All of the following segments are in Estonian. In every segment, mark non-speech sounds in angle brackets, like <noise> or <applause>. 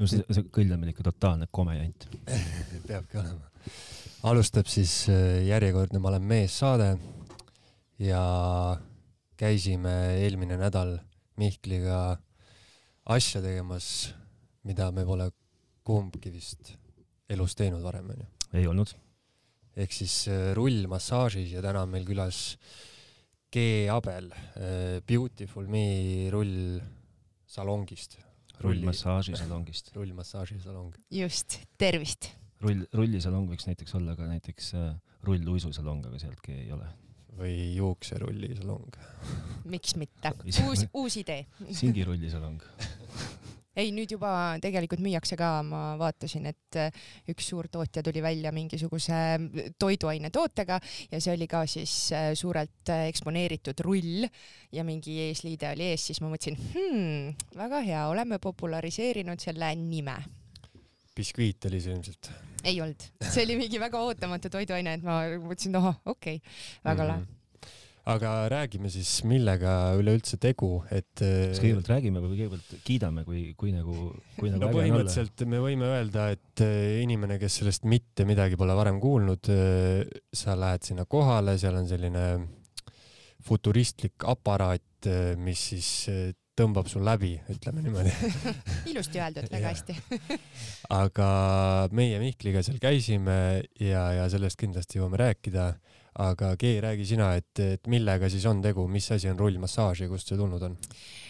no see, see kõll on meil ikka totaalne komejant <laughs> peabki olema. alustab siis äh, järjekordne Ma olen mees saade ja käisime eelmine nädal Mihkliga asja tegemas, mida me pole kumbki vist elus teinud varem, onju. ei olnud. ehk siis äh, rullmassaažis ja täna on meil külas G Abel äh, Beautiful Me rullsalongist. Rullmassaažisalongist. rullmassaažisalong. just, tervist. rull, rullisalong võiks näiteks olla ka näiteks äh, rulluisusalong, aga sealtki ei ole. või juukserullisalong. miks mitte, uus, uus idee singirullisalong <laughs> ei, nüüd juba tegelikult müüakse ka, ma vaatasin, et äh, üks suur tootja tuli välja mingisuguse äh, toiduainetootega ja see oli ka siis äh, suurelt eksponeeritud rull ja mingi eesliide oli ees, siis ma mõtlesin hmm,, väga hea, oleme populariseerinud selle nime. Biskviit oli see ilmselt? ei olnud, see oli mingi väga ootamatu toiduaine, et ma mõtlesin, ahah, okei. Okay., väga lahe. mm -hmm aga räägime siis, millega üleüldse tegu, et. kas äh, kõigepealt räägime või kõigepealt kiidame, kui, kui nagu, kui nagu no põhimõtteliselt me võime öelda, et äh, inimene, kes sellest mitte midagi pole varem kuulnud, äh, sa lähed sinna kohale, seal on selline futuristlik aparaat, mis siis tõmbab sul läbi, ütleme niimoodi. <laughs> Ilusti öeldud, väga hästi <laughs> aga meie Mihkliga seal käisime ja, ja sellest kindlasti jõuame rääkida. Aga G, räägi sina, et, et millega siis on tegu, mis asi on rullmassaaž ja kust see tulnud on?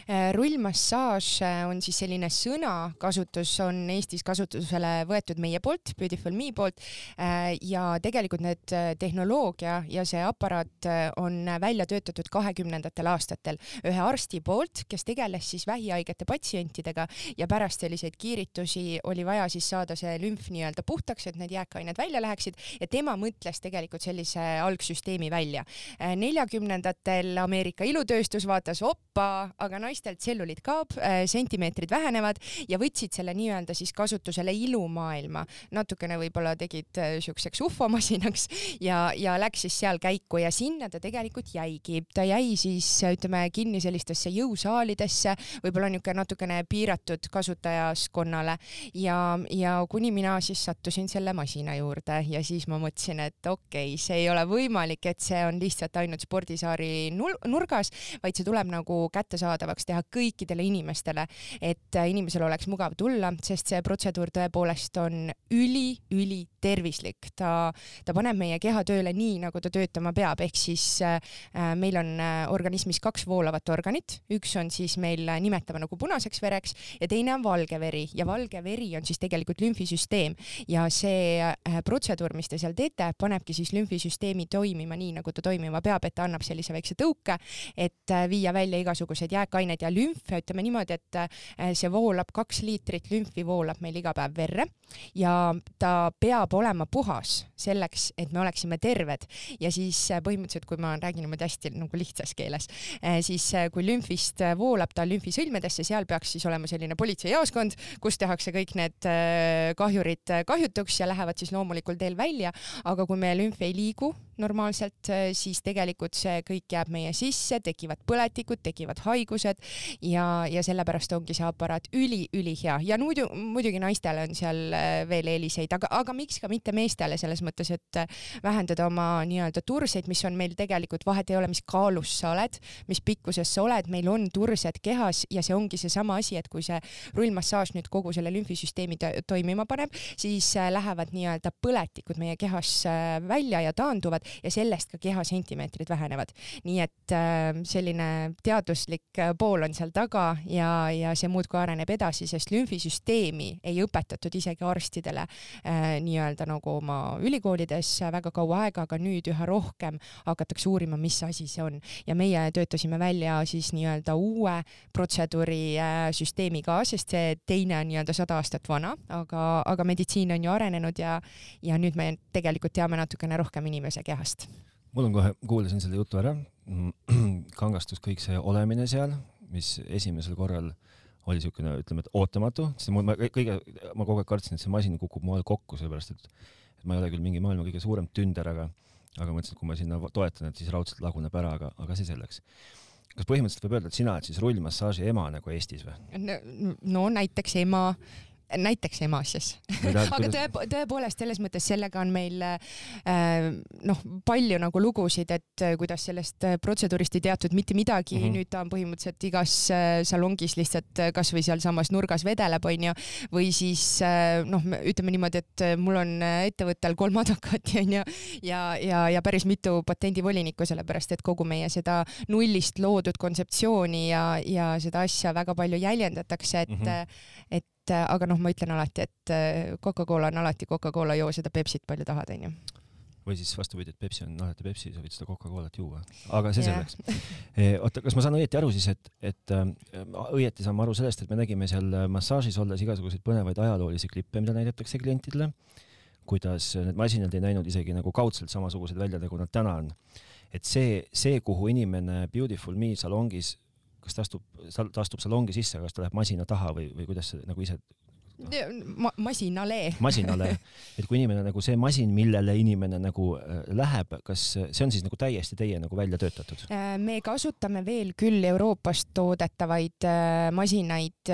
Äh, rullmassaaž äh, on siis selline sõnakasutus, on Eestis kasutusele võetud meie poolt, Beautiful Me poolt. Äh, ja tegelikult need tehnoloogia ja see aparaat on välja töötatud kahekümnendatel aastatel. Ühe arsti poolt, kes tegeles siis vähihaigete patsientidega ja pärast selliseid kiiritusi oli vaja siis saada see lümf nii-öelda puhtaks, et need jääkained välja läheksid ja tema mõtles tegelikult sellise algsüsteemi välja. Äh, neljakümnendatel Ameerika ilutööstus vaatas oppa, aga naistel tselluliit kaob, äh, sentimeetrid vähenevad ja võtsid selle nii-öelda siis kasutusele ilumaailma. natukene võib-olla tegid äh, siukseks ufomasinaks ja, ja läks siis seal käiku ja sinna ta tegelikult jäigi. ta jäi siis ütleme kinni sellistesse jõusaalidesse, võib-olla niisugune natukene piiratud kasutajaskonnale ja, ja kuni mina siis sattusin selle masina juurde ja siis ma mõtlesin, et okei okay,, see ei ole võimalik, et see on lihtsalt ainult spordisaari nurgas, vaid see tuleb nagu kättesaadavaks teha kõikidele inimestele, et inimesel oleks mugav tulla, sest see protseduur tõepoolest on üli-üli tervislik, ta, ta paneb meie keha tööle nii, nagu ta töötama peab, ehk siis äh, meil on äh, organismis kaks voolavat organit, üks on siis meil nimetame nagu punaseks vereks ja teine on valge veri ja valge veri on siis tegelikult lümfisüsteem. Ja see äh, protseduur, mis te seal teete, panebki siis lümfisüsteemi toimima nii, nagu ta toimima peab, et ta annab sellise väikse tõuke, et äh, viia välja igasugused jääkained ja lümf. Ütleme niimoodi, et äh, see voolab kaks liitrit lümfi voolab meil iga päev verre. Ja ta peab olema puhas selleks, et me oleksime terved. Ja siis põhimõtteliselt, kui ma räägin niimoodi hästi nagu lihtsas keeles, siis kui lümfist voolab ta lümfisõlmedesse, seal peaks siis olema selline politseijaoskond, kus tehakse kõik need kahjurid kahjutuks ja lähevad siis loomulikul teel välja, aga kui meie lümf ei liigu normaalselt, äh, siis tegelikult see kõik jääb meie sisse, tekivad põletikud, tekivad haigused ja, ja sellepärast ongi see aparaat üli-ülihea ja muidu, muidugi naistele on seal äh, veel eeliseid, aga, aga miks ka mitte meestele selles mõttes, et äh, vähendada oma nii-öelda turseid, mis on meil tegelikult, vahet ei ole, mis kaalus sa oled, mis pikkuses sa oled, meil on tursed kehas ja see ongi seesama asi, et kui see rullmassaaž nüüd kogu selle lümfisüsteemi toimima paneb, siis lähevad nii-öelda põletikud meie kehas välja ja taanduvad ja sellest ka keha sentimeetrid vähenevad. nii et äh, selline teaduslik äh, pool on seal taga ja, ja see muudkui areneb edasi, sest lümfisüsteemi ei õpetatud isegi arstidele äh, nii-öelda nagu oma ülikoolides väga kaua aega, aga nüüd üha rohkem hakatakse uurima, mis asi see on ja meie töötasime välja siis nii-öelda uue protseduuri süsteemi ka, sest see teine on nii-öelda sada aastat vana, aga, aga meditsiin on ju arenenud ja, ja nüüd me tegelikult teame natukene rohkem inimese keha kehast? mul on kohe, kuulasin selle jutu ära, <clears throat> kangastus kõik see olemine seal, mis esimesel korral oli niisugune, ütleme, et ootamatu, sest ma kõige, ma kogu aeg kartsin, et see masin kukub mu all kokku, sellepärast et, et ma ei ole küll mingi maailma kõige suurem tünder, aga, aga mõtlesin, et kui ma sinna toetan, et siis raudselt laguneb ära, aga, aga see selleks. kas põhimõtteliselt võib öelda, et sina oled siis rullmassaaži ema nagu Eestis või? no, no näiteks ema näiteks Emasias aga tõe, tõepoolest selles mõttes sellega on meil äh, noh, palju nagu lugusid, et äh, kuidas sellest äh, protseduurist ei teatud mitte midagi mm, -hmm. nüüd ta on põhimõtteliselt igas äh, salongis lihtsalt äh, kasvõi sealsamas nurgas vedeleb, onju, või siis äh, noh, ütleme niimoodi, et mul on ettevõttel kolm <laughs> advokaati onju ja, ja, ja päris mitu patendivolinikku, sellepärast et kogu meie seda nullist loodud kontseptsiooni ja, ja seda asja väga palju jäljendatakse, et mm, -hmm. et aga noh, ma ütlen alati, et Coca-Cola on alati Coca-Cola, joo seda Pepsit palju tahad, onju või siis vastupidi, et Pepsi on alati Pepsi, sa võid seda Coca-Colat juua, aga see selleks e,. oota, kas ma saan õieti aru siis, et, et äh, õieti saan ma aru sellest, et me nägime seal massaažis olles igasuguseid põnevaid ajaloolisi klippe, mida näidatakse klientidele kuidas need masinad ei näinud isegi nagu kaudselt samasugused välja, nagu nad täna on. et see, see, kuhu inimene Beautiful Me salongis, kas ta astub, ta astub salongi sisse, kas ta läheb masina taha või, või kuidas see nagu ise ma masinale. masinale, et kui inimene nagu see masin, millele inimene nagu äh, läheb, kas see on siis nagu täiesti teie nagu välja töötatud? Äh, me kasutame veel küll Euroopast toodetavaid äh, masinaid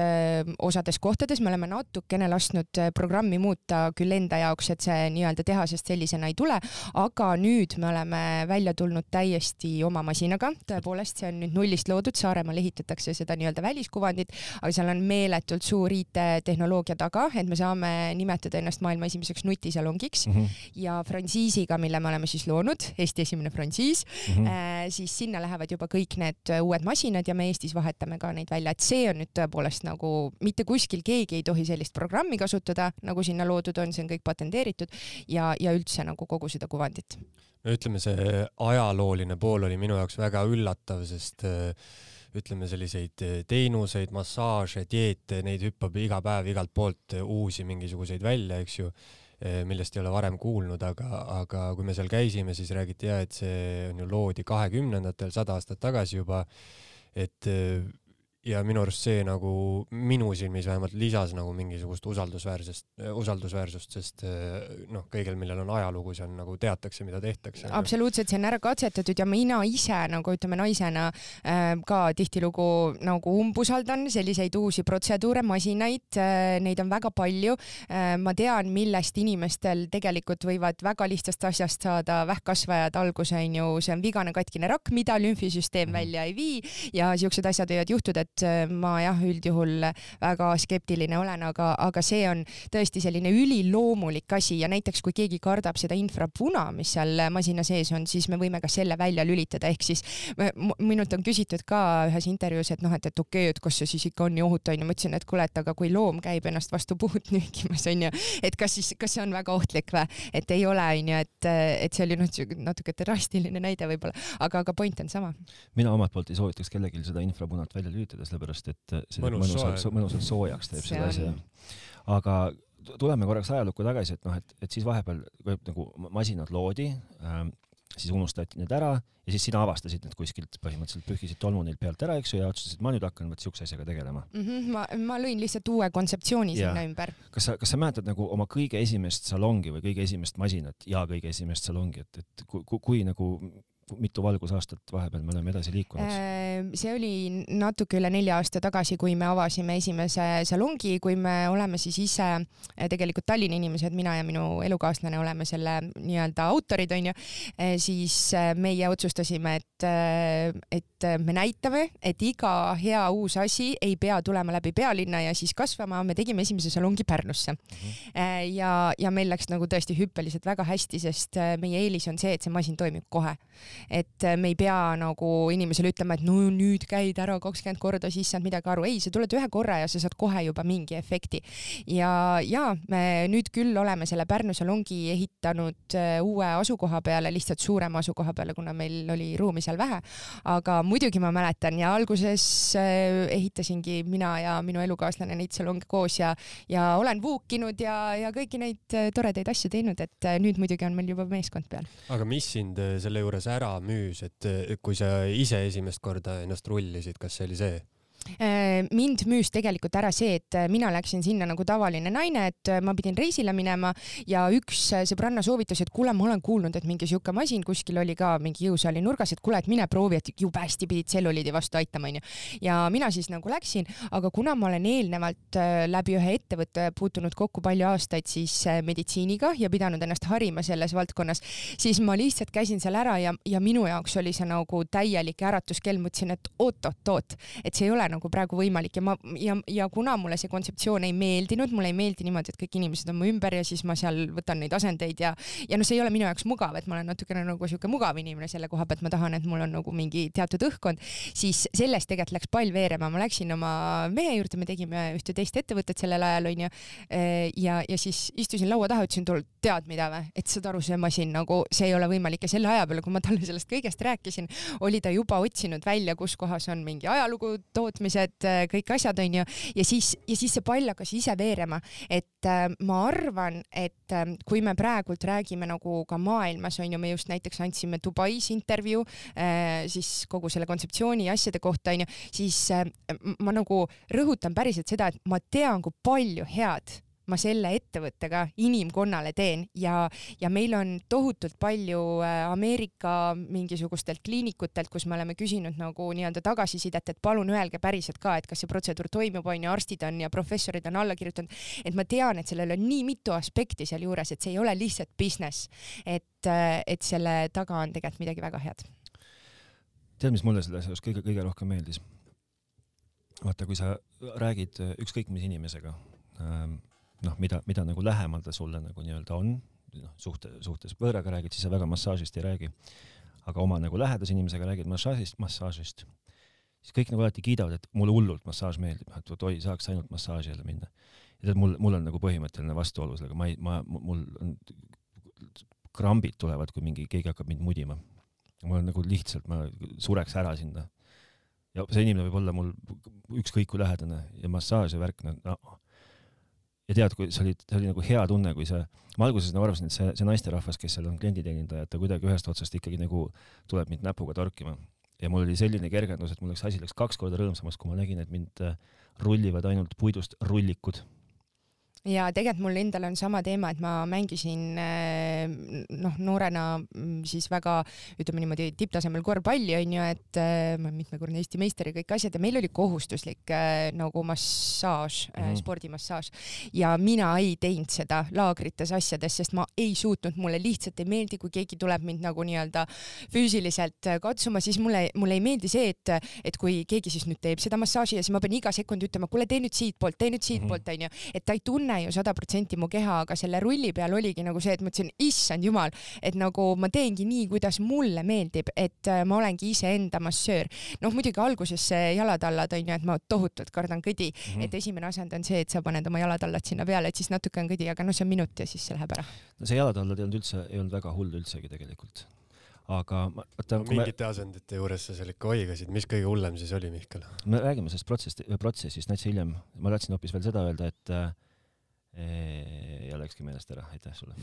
osades kohtades, me oleme natukene lasknud programmi muuta küll enda jaoks, et see nii-öelda tehasest sellisena ei tule, aga nüüd me oleme välja tulnud täiesti oma masinaga, tõepoolest, see on nüüd nullist loodud, Saaremaal ehitatakse seda nii-öelda väliskuvandit, aga seal on meeletult suur IT-tehnoloogia taga, et me saame nimetada ennast maailma esimeseks nutisalongiks mm -hmm. ja frantsiisiga, mille me oleme siis loonud, Eesti esimene frantsiis mm, -hmm. siis sinna lähevad juba kõik need uued masinad ja me Eestis vahetame ka neid välja, et see on nüüd tõepoolest nagu mitte kuskil keegi ei tohi sellist programmi kasutada, nagu sinna loodud on, see on kõik patenteeritud ja, ja üldse nagu kogu seda kuvandit. no ütleme, see ajalooline pool oli minu jaoks väga üllatav, sest äh, ütleme, selliseid eh, teenuseid, massaaže, dieete, neid hüppab iga päev igalt poolt eh, uusi mingisuguseid välja, eks ju, eh, millest ei ole varem kuulnud, aga, aga kui me seal käisime, siis räägiti ja et see on ju loodi kahekümnendatel, sada aastat tagasi juba, et ja minu arust see nagu minu silmis vähemalt lisas nagu mingisugust usaldusväärsest, usaldusväärsust, sest eh, noh, kõigil, millel on ajalugu, on nagu teatakse, mida tehtakse. absoluutselt, see on ära katsetatud ja mina ise nagu ütleme naisena äh, ka tihtilugu nagu umbusaldan selliseid uusi protseduure, masinaid äh,, neid on väga palju äh,. ma tean, millest inimestel tegelikult võivad väga lihtsast asjast saada vähkkasvajad alguse onju, see on vigane katkine rakk, mida lümfisüsteem mm -hmm. välja ei vii ja siuksed asjad võivad juhtuda, et et äh, ma jah, üldjuhul väga skeptiline olen, aga, aga see on tõesti selline üliloomulik asi ja näiteks kui keegi kardab seda infrapuna, mis seal masina sees on, siis me võime ka selle välja lülitada, ehk siis minult on küsitud ka ühes intervjuus, et noh, et, et okei okay,, et kas see siis ikka on nii ohutu onju, ma ütlesin, et kuule, et aga kui loom käib ennast vastu puud <laughs> nühkimas onju, et kas siis, kas see on väga ohtlik või, et ei ole onju, et, et see oli noh, natuke drastiline näide võib-olla, aga, aga point on sama. mina omalt poolt ei soovitaks kellelgi seda infrapunat välja lülitada, sellepärast et see mõnusalt, mõnusalt soojaks teeb selle asja. aga tuleme korraks ajalukku tagasi, et noh, et, et siis vahepeal nagu masinad loodi ähm,, siis unustati need ära ja siis sina avastasid need kuskilt, põhimõtteliselt pühkisid tolmu neil pealt ära, eks ju, ja otsustasid, ma nüüd hakkan vot siukse asjaga tegelema mm. -hmm, ma, ma lõin lihtsalt uue kontseptsiooni ja. sinna ümber. kas sa, kas sa mäletad nagu oma kõige esimest salongi või kõige esimest masinat ja kõige esimest salongi, et, et kui, kui, kui nagu mitu valgusaastat vahepeal me oleme edasi liikunud? Äh, see oli natuke üle nelja aasta tagasi, kui me avasime esimese salongi, kui me oleme siis ise äh, tegelikult Tallinna inimesed, mina ja minu elukaaslane oleme selle nii-öelda autorid, onju, äh, siis meie otsustasime, et, et me näitame, et iga hea uus asi ei pea tulema läbi pealinna ja siis kasvama, me tegime esimese salongi Pärnusse mm. -hmm. ja, ja meil läks nagu tõesti hüppeliselt väga hästi, sest meie eelis on see, et see masin toimib kohe et äh, me ei pea nagu inimesele ütlema, et no nüüd käid ära kakskümmend korda, siis saad midagi aru, ei, sa tuled ühe korra ja sa saad kohe juba mingi efekti. ja, ja me nüüd küll oleme selle Pärnu salongi ehitanud äh, uue asukoha peale, lihtsalt suurema asukoha peale, kuna meil oli ruumi seal vähe. aga muidugi ma mäletan ja alguses äh, ehitasingi mina ja minu elukaaslane neid salonge koos ja, ja olen vuukinud ja, ja kõiki neid toredaid asju teinud, et nüüd muidugi on meil juba meeskond peal. aga mis sind selle juures ära müüs, et kui sa ise esimest korda ennast rullisid, kas see oli see? Äh, mind müüs tegelikult ära see, et äh, mina läksin sinna nagu tavaline naine, et äh, ma pidin reisile minema ja üks sõbranna soovitas, et kuule, ma olen kuulnud, et mingi sihuke masin kuskil oli ka mingi jõusaali nurgas, et kuule, et mine proovi, et jube hästi pidid tselluliidi vastu aitama, onju. ja mina siis nagu läksin, aga kuna ma olen eelnevalt läbi ühe ettevõtte puutunud kokku palju aastaid siis meditsiiniga ja pidanud ennast harima selles valdkonnas, siis ma lihtsalt käisin seal ära ja, ja minu jaoks oli see nagu täielik äratuskell, mõtlesin, et oot-oot-oot, et see ei ole nagu praegu võimalik. Ja ma ja, ja kuna mulle see kontseptsioon ei meeldinud, mulle ei meeldi niimoodi, et kõik inimesed on mu ümber ja siis ma seal võtan neid asendeid ja ja noh, see ei ole minu jaoks mugav, et ma olen natukene nagu sihuke mugav inimene selle koha pealt, ma tahan, et mul on nagu mingi teatud õhkkond, siis sellest tegelikult läks pall veerema, ma läksin oma mehe juurde, me tegime ühte teist ettevõtet sellel ajal onju. Ja, ja siis istusin laua taha, ütlesin talle, tead mida või, et saad aru, see masin nagu, see ei ole võimalik. Ja selle aja peale, kui ma talle sellest kõigest rääkisin, oli ta juba otsinud välja, kus kohas on mingi ajalugu tootmised, äh, kõik asjad onju ja siis, ja siis see pall hakkas ise veerema, et äh, ma arvan, et äh, kui me praegult räägime nagu ka maailmas onju, me just näiteks andsime Dubais intervjuu äh, siis kogu selle kontseptsiooni ja asjade kohta onju, siis äh, ma nagu rõhutan päriselt seda, et ma tean, kui palju head ma selle ettevõttega inimkonnale teen ja, ja meil on tohutult palju äh, Ameerika mingisugustelt kliinikutelt, kus me oleme küsinud nagu nii-öelda tagasisidet, et palun öelge päriselt ka, et kas see protseduur toimub, onju, arstid on ja professorid on alla kirjutanud, et ma tean, et sellel on nii mitu aspekti sealjuures, et see ei ole lihtsalt business, et, äh, et selle taga on tegelikult midagi väga head. tead, mis mulle selles asjas kõige-kõige rohkem meeldis? vaata, kui sa räägid äh, ükskõik mis inimesega ähm, noh, mida, mida nagu lähemal ta sulle nagu nii-öelda on, noh, suhte, suhtes võõraga räägid, siis sa väga massaažist ei räägi. aga oma nagu lähedase inimesega räägid massaažist, massaažist, siis kõik nagu alati kiidavad, et mulle hullult massaaž meeldib, et oi, saaks ainult massaaži jälle minna. ja tead, mul, mul on nagu põhimõtteline vastuolu sellega, ma ei, ma, mul on, krambid tulevad, kui mingi, keegi hakkab mind mudima. mul on nagu lihtsalt, ma sureks ära sinna. ja see inimene võib olla mul ükskõik kui lähedane ja massaaž ja värk, no ja tead, kui see oli, see oli nagu hea tunne, kui see, ma alguses nagu arvasin, et see, see naisterahvas, kes seal on klienditeenindaja, et ta kuidagi ühest otsast ikkagi nagu tuleb mind näpuga torkima. ja mul oli selline kergendus, et mul läks asi läks kaks korda rõõmsamaks, kui ma nägin, et mind äh, rullivad ainult puidust rullikud ja tegelikult mul endal on sama teema, et ma mängisin eh, noh, noorena mm, siis väga ütleme niimoodi tipptasemel korvpalli onju, et eh, ma olen mitmekordne Eesti meister ja kõik asjad ja meil oli kohustuslik eh, nagu massaaž mm., spordimassaaž. Ja mina ei teinud seda laagrites asjades, sest ma ei suutnud, mulle lihtsalt ei meeldi, kui keegi tuleb mind nagu nii-öelda füüsiliselt katsuma, siis mulle, mulle ei meeldi see, et, et kui keegi siis nüüd teeb seda massaaži ja siis ma pean iga sekund ütlema, kuule, tee nüüd siitpoolt, tee nüüd siitpoolt onju, et ta ei tunne tunne ju sada protsenti mu keha, aga selle rulli peal oligi nagu see, et mõtlesin, issand jumal, et nagu ma teengi nii, kuidas mulle meeldib, et äh, ma olengi iseenda massöör. noh, muidugi alguses see jalatallad on ju, et ma tohutult kardan kõdi mm, -hmm. et esimene asend on see, et sa paned oma jalatallad sinna peale, et siis natuke on kõdi, aga noh, see on minut ja siis see läheb ära. no see jalatallad ei olnud üldse, ei olnud väga hull üldsegi tegelikult aga vaata no,. mingite me... asendite juures sa seal ikka oigasid, mis kõige hullem siis oli, Mihkel? me räägime sellest protsessist, protsessist natuke hiljem. ma tahtsin hoopis veel seda öelda, et äh, ja läkski meelest ära, aitäh sulle.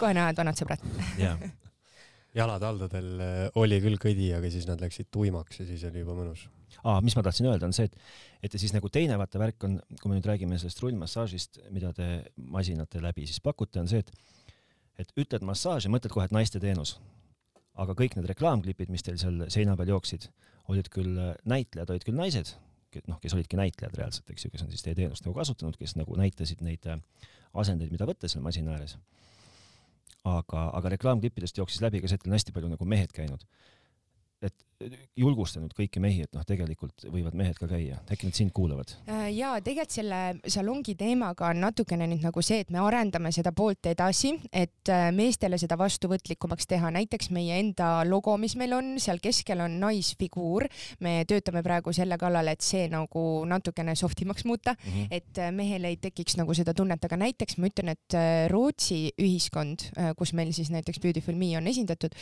Kohe näevad vanad sõbrad. Jalataldadel äh, oli küll kõdi, aga siis nad läksid tuimaks ja siis oli juba mõnus. aa, mis ma tahtsin öelda, on see, et, et siis nagu teine vaata värk on, kui me nüüd räägime sellest rullmassaažist, mida te masinate läbi siis pakute, on see, et, et ütled massaaž ja mõtled kohe, et naiste teenus. aga kõik need reklaamklipid, mis teil seal seina peal jooksid, olid küll, näitlejad olid küll naised noh, kes olidki näitlejad reaalselt, eks ju, kes on siis teie teenust nagu kasutanud, kes nagu näitasid neid äh, asendeid, mida võtta seal masina ääres. aga, aga reklaamklippidest jooksis läbi ka see, et on hästi palju nagu mehed käinud. Et julgusta nüüd kõiki mehi, et noh, tegelikult võivad mehed ka käia, äkki nad sind kuulavad? Äh, ja tegelikult selle salongi teemaga on natukene nüüd nagu see, et me arendame seda poolt edasi, et äh, meestele seda vastuvõtlikumaks teha, näiteks meie enda logo, mis meil on, seal keskel on naisfiguur. me töötame praegu selle kallal, et see nagu natukene soft imaks muuta mm, -hmm. et äh, mehel ei tekiks nagu seda tunnet, aga näiteks ma ütlen, et Rootsi ühiskond, kus meil siis näiteks Beautiful Me on esindatud,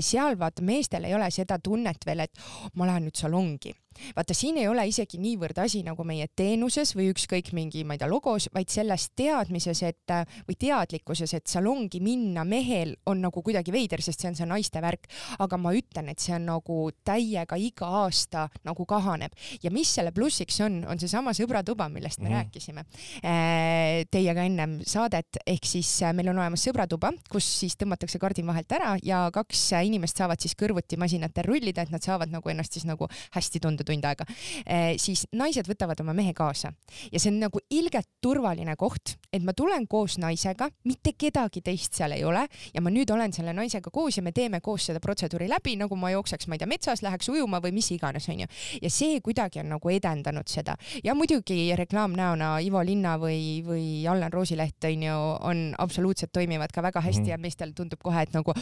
seal vaata meestel ei ole seda tunnet, tunnet veel, et ma lähen nüüd salongi vaata, siin ei ole isegi niivõrd asi nagu meie teenuses või ükskõik mingi, ma ei tea, logos, vaid selles teadmises, et või teadlikkuses, et salongi minna mehel on nagu kuidagi veider, sest see on see naiste värk. aga ma ütlen, et see on nagu täiega iga aasta nagu kahaneb ja mis selle plussiks on, on seesama sõbratuba, millest me mm -hmm. rääkisime äh, teiega ennem saadet, ehk siis äh, meil on olemas sõbratuba, kus siis tõmmatakse kardin vahelt ära ja kaks inimest saavad siis kõrvuti masinatel rullida, et nad saavad nagu ennast siis nagu hästi tunda tund aega, eh, siis naised võtavad oma mehe kaasa ja see on nagu ilgelt turvaline koht, et ma tulen koos naisega, mitte kedagi teist seal ei ole ja ma nüüd olen selle naisega koos ja me teeme koos seda protseduuri läbi, nagu ma jookseks, ma ei tea, metsas, läheks ujuma või mis iganes, onju. ja see kuidagi on nagu edendanud seda ja muidugi reklaamnäona Ivo Linna või, või Allan Roosileht onju, on absoluutselt toimivad ka väga hästi mm ja meestel tundub kohe, et nagu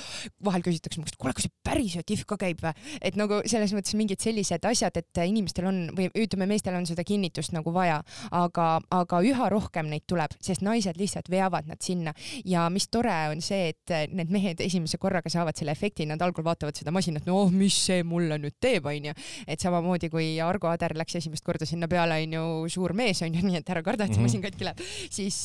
vahel küsitakse mu käest, kuule, kas see päriselt IF ka käib või? et nagu selles mõttes mingid sellised asjad, et inimestel on või ütleme, meestel on seda kinnitust nagu vaja, aga, aga üha rohkem neid tuleb, sest naised lihtsalt veavad nad sinna. Ja mis tore on see, et need mehed esimese korraga saavad selle efekti, nad algul vaatavad seda masinat, no oh, mis see mulle nüüd teeb, onju. et samamoodi kui Argo Ader läks esimest korda sinna peale, onju, suur mees onju, nii et ära karda, et see masin katki läheb, siis,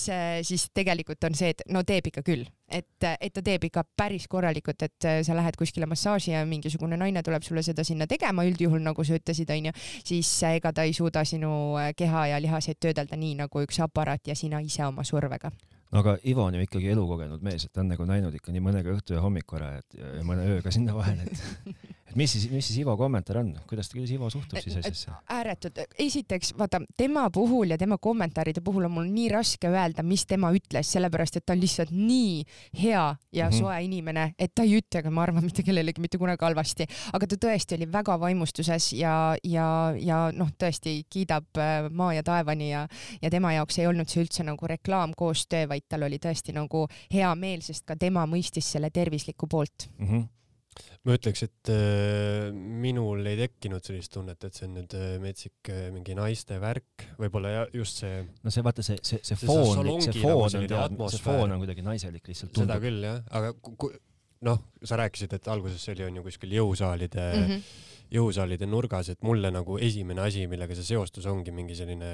siis tegelikult on see, et no teeb ikka küll, et, et ta teeb ikka päris korralikult, et sa lähed kuskile massaaži ja mingisugune naine tuleb sulle seda sinna tegema, üldjuhul nagu sa ütlesid, onju, siis ega ta ei suuda sinu keha ja lihaseid töödelda nii nagu üks aparaat ja sina ise oma survega. No aga Ivo on ju ikkagi elukogenud mees, et ta on nagu näinud ikka nii mõnega õhtu ja hommiku ära, et ja mõne ööga sinna vahele, et <laughs> et mis siis, mis siis Ivo kommentaar on, kuidas, kuidas Ivo suhtub siis asjasse? ääretult, esiteks vaata tema puhul ja tema kommentaaride puhul on mul nii raske öelda, mis tema ütles, sellepärast et ta on lihtsalt nii hea ja mm -hmm. soe inimene, et ta ei ütle ka, ma arvan, mitte kellelegi mitte kunagi halvasti, aga ta tõesti oli väga vaimustuses ja, ja, ja noh, tõesti kiidab äh, maa ja taevani ja, ja tema jaoks ei olnud see üldse nagu reklaamkoostöö, vaid tal oli tõesti nagu hea meel, sest ka tema mõistis selle tervislikku poolt mm. -hmm ma ütleks, et äh, minul ei tekkinud sellist tunnet, et see on nüüd äh, metsik äh, mingi naiste värk, võib-olla ja just see. no see vaata see, see, see foon, see foon nagu on tead, see foon on kuidagi naiselik lihtsalt seda küll jah, aga noh, sa rääkisid, et alguses see oli on ju kuskil jõusaalide mm, -hmm. jõusaalide nurgas, et mulle nagu esimene asi, millega see seostus ongi mingi selline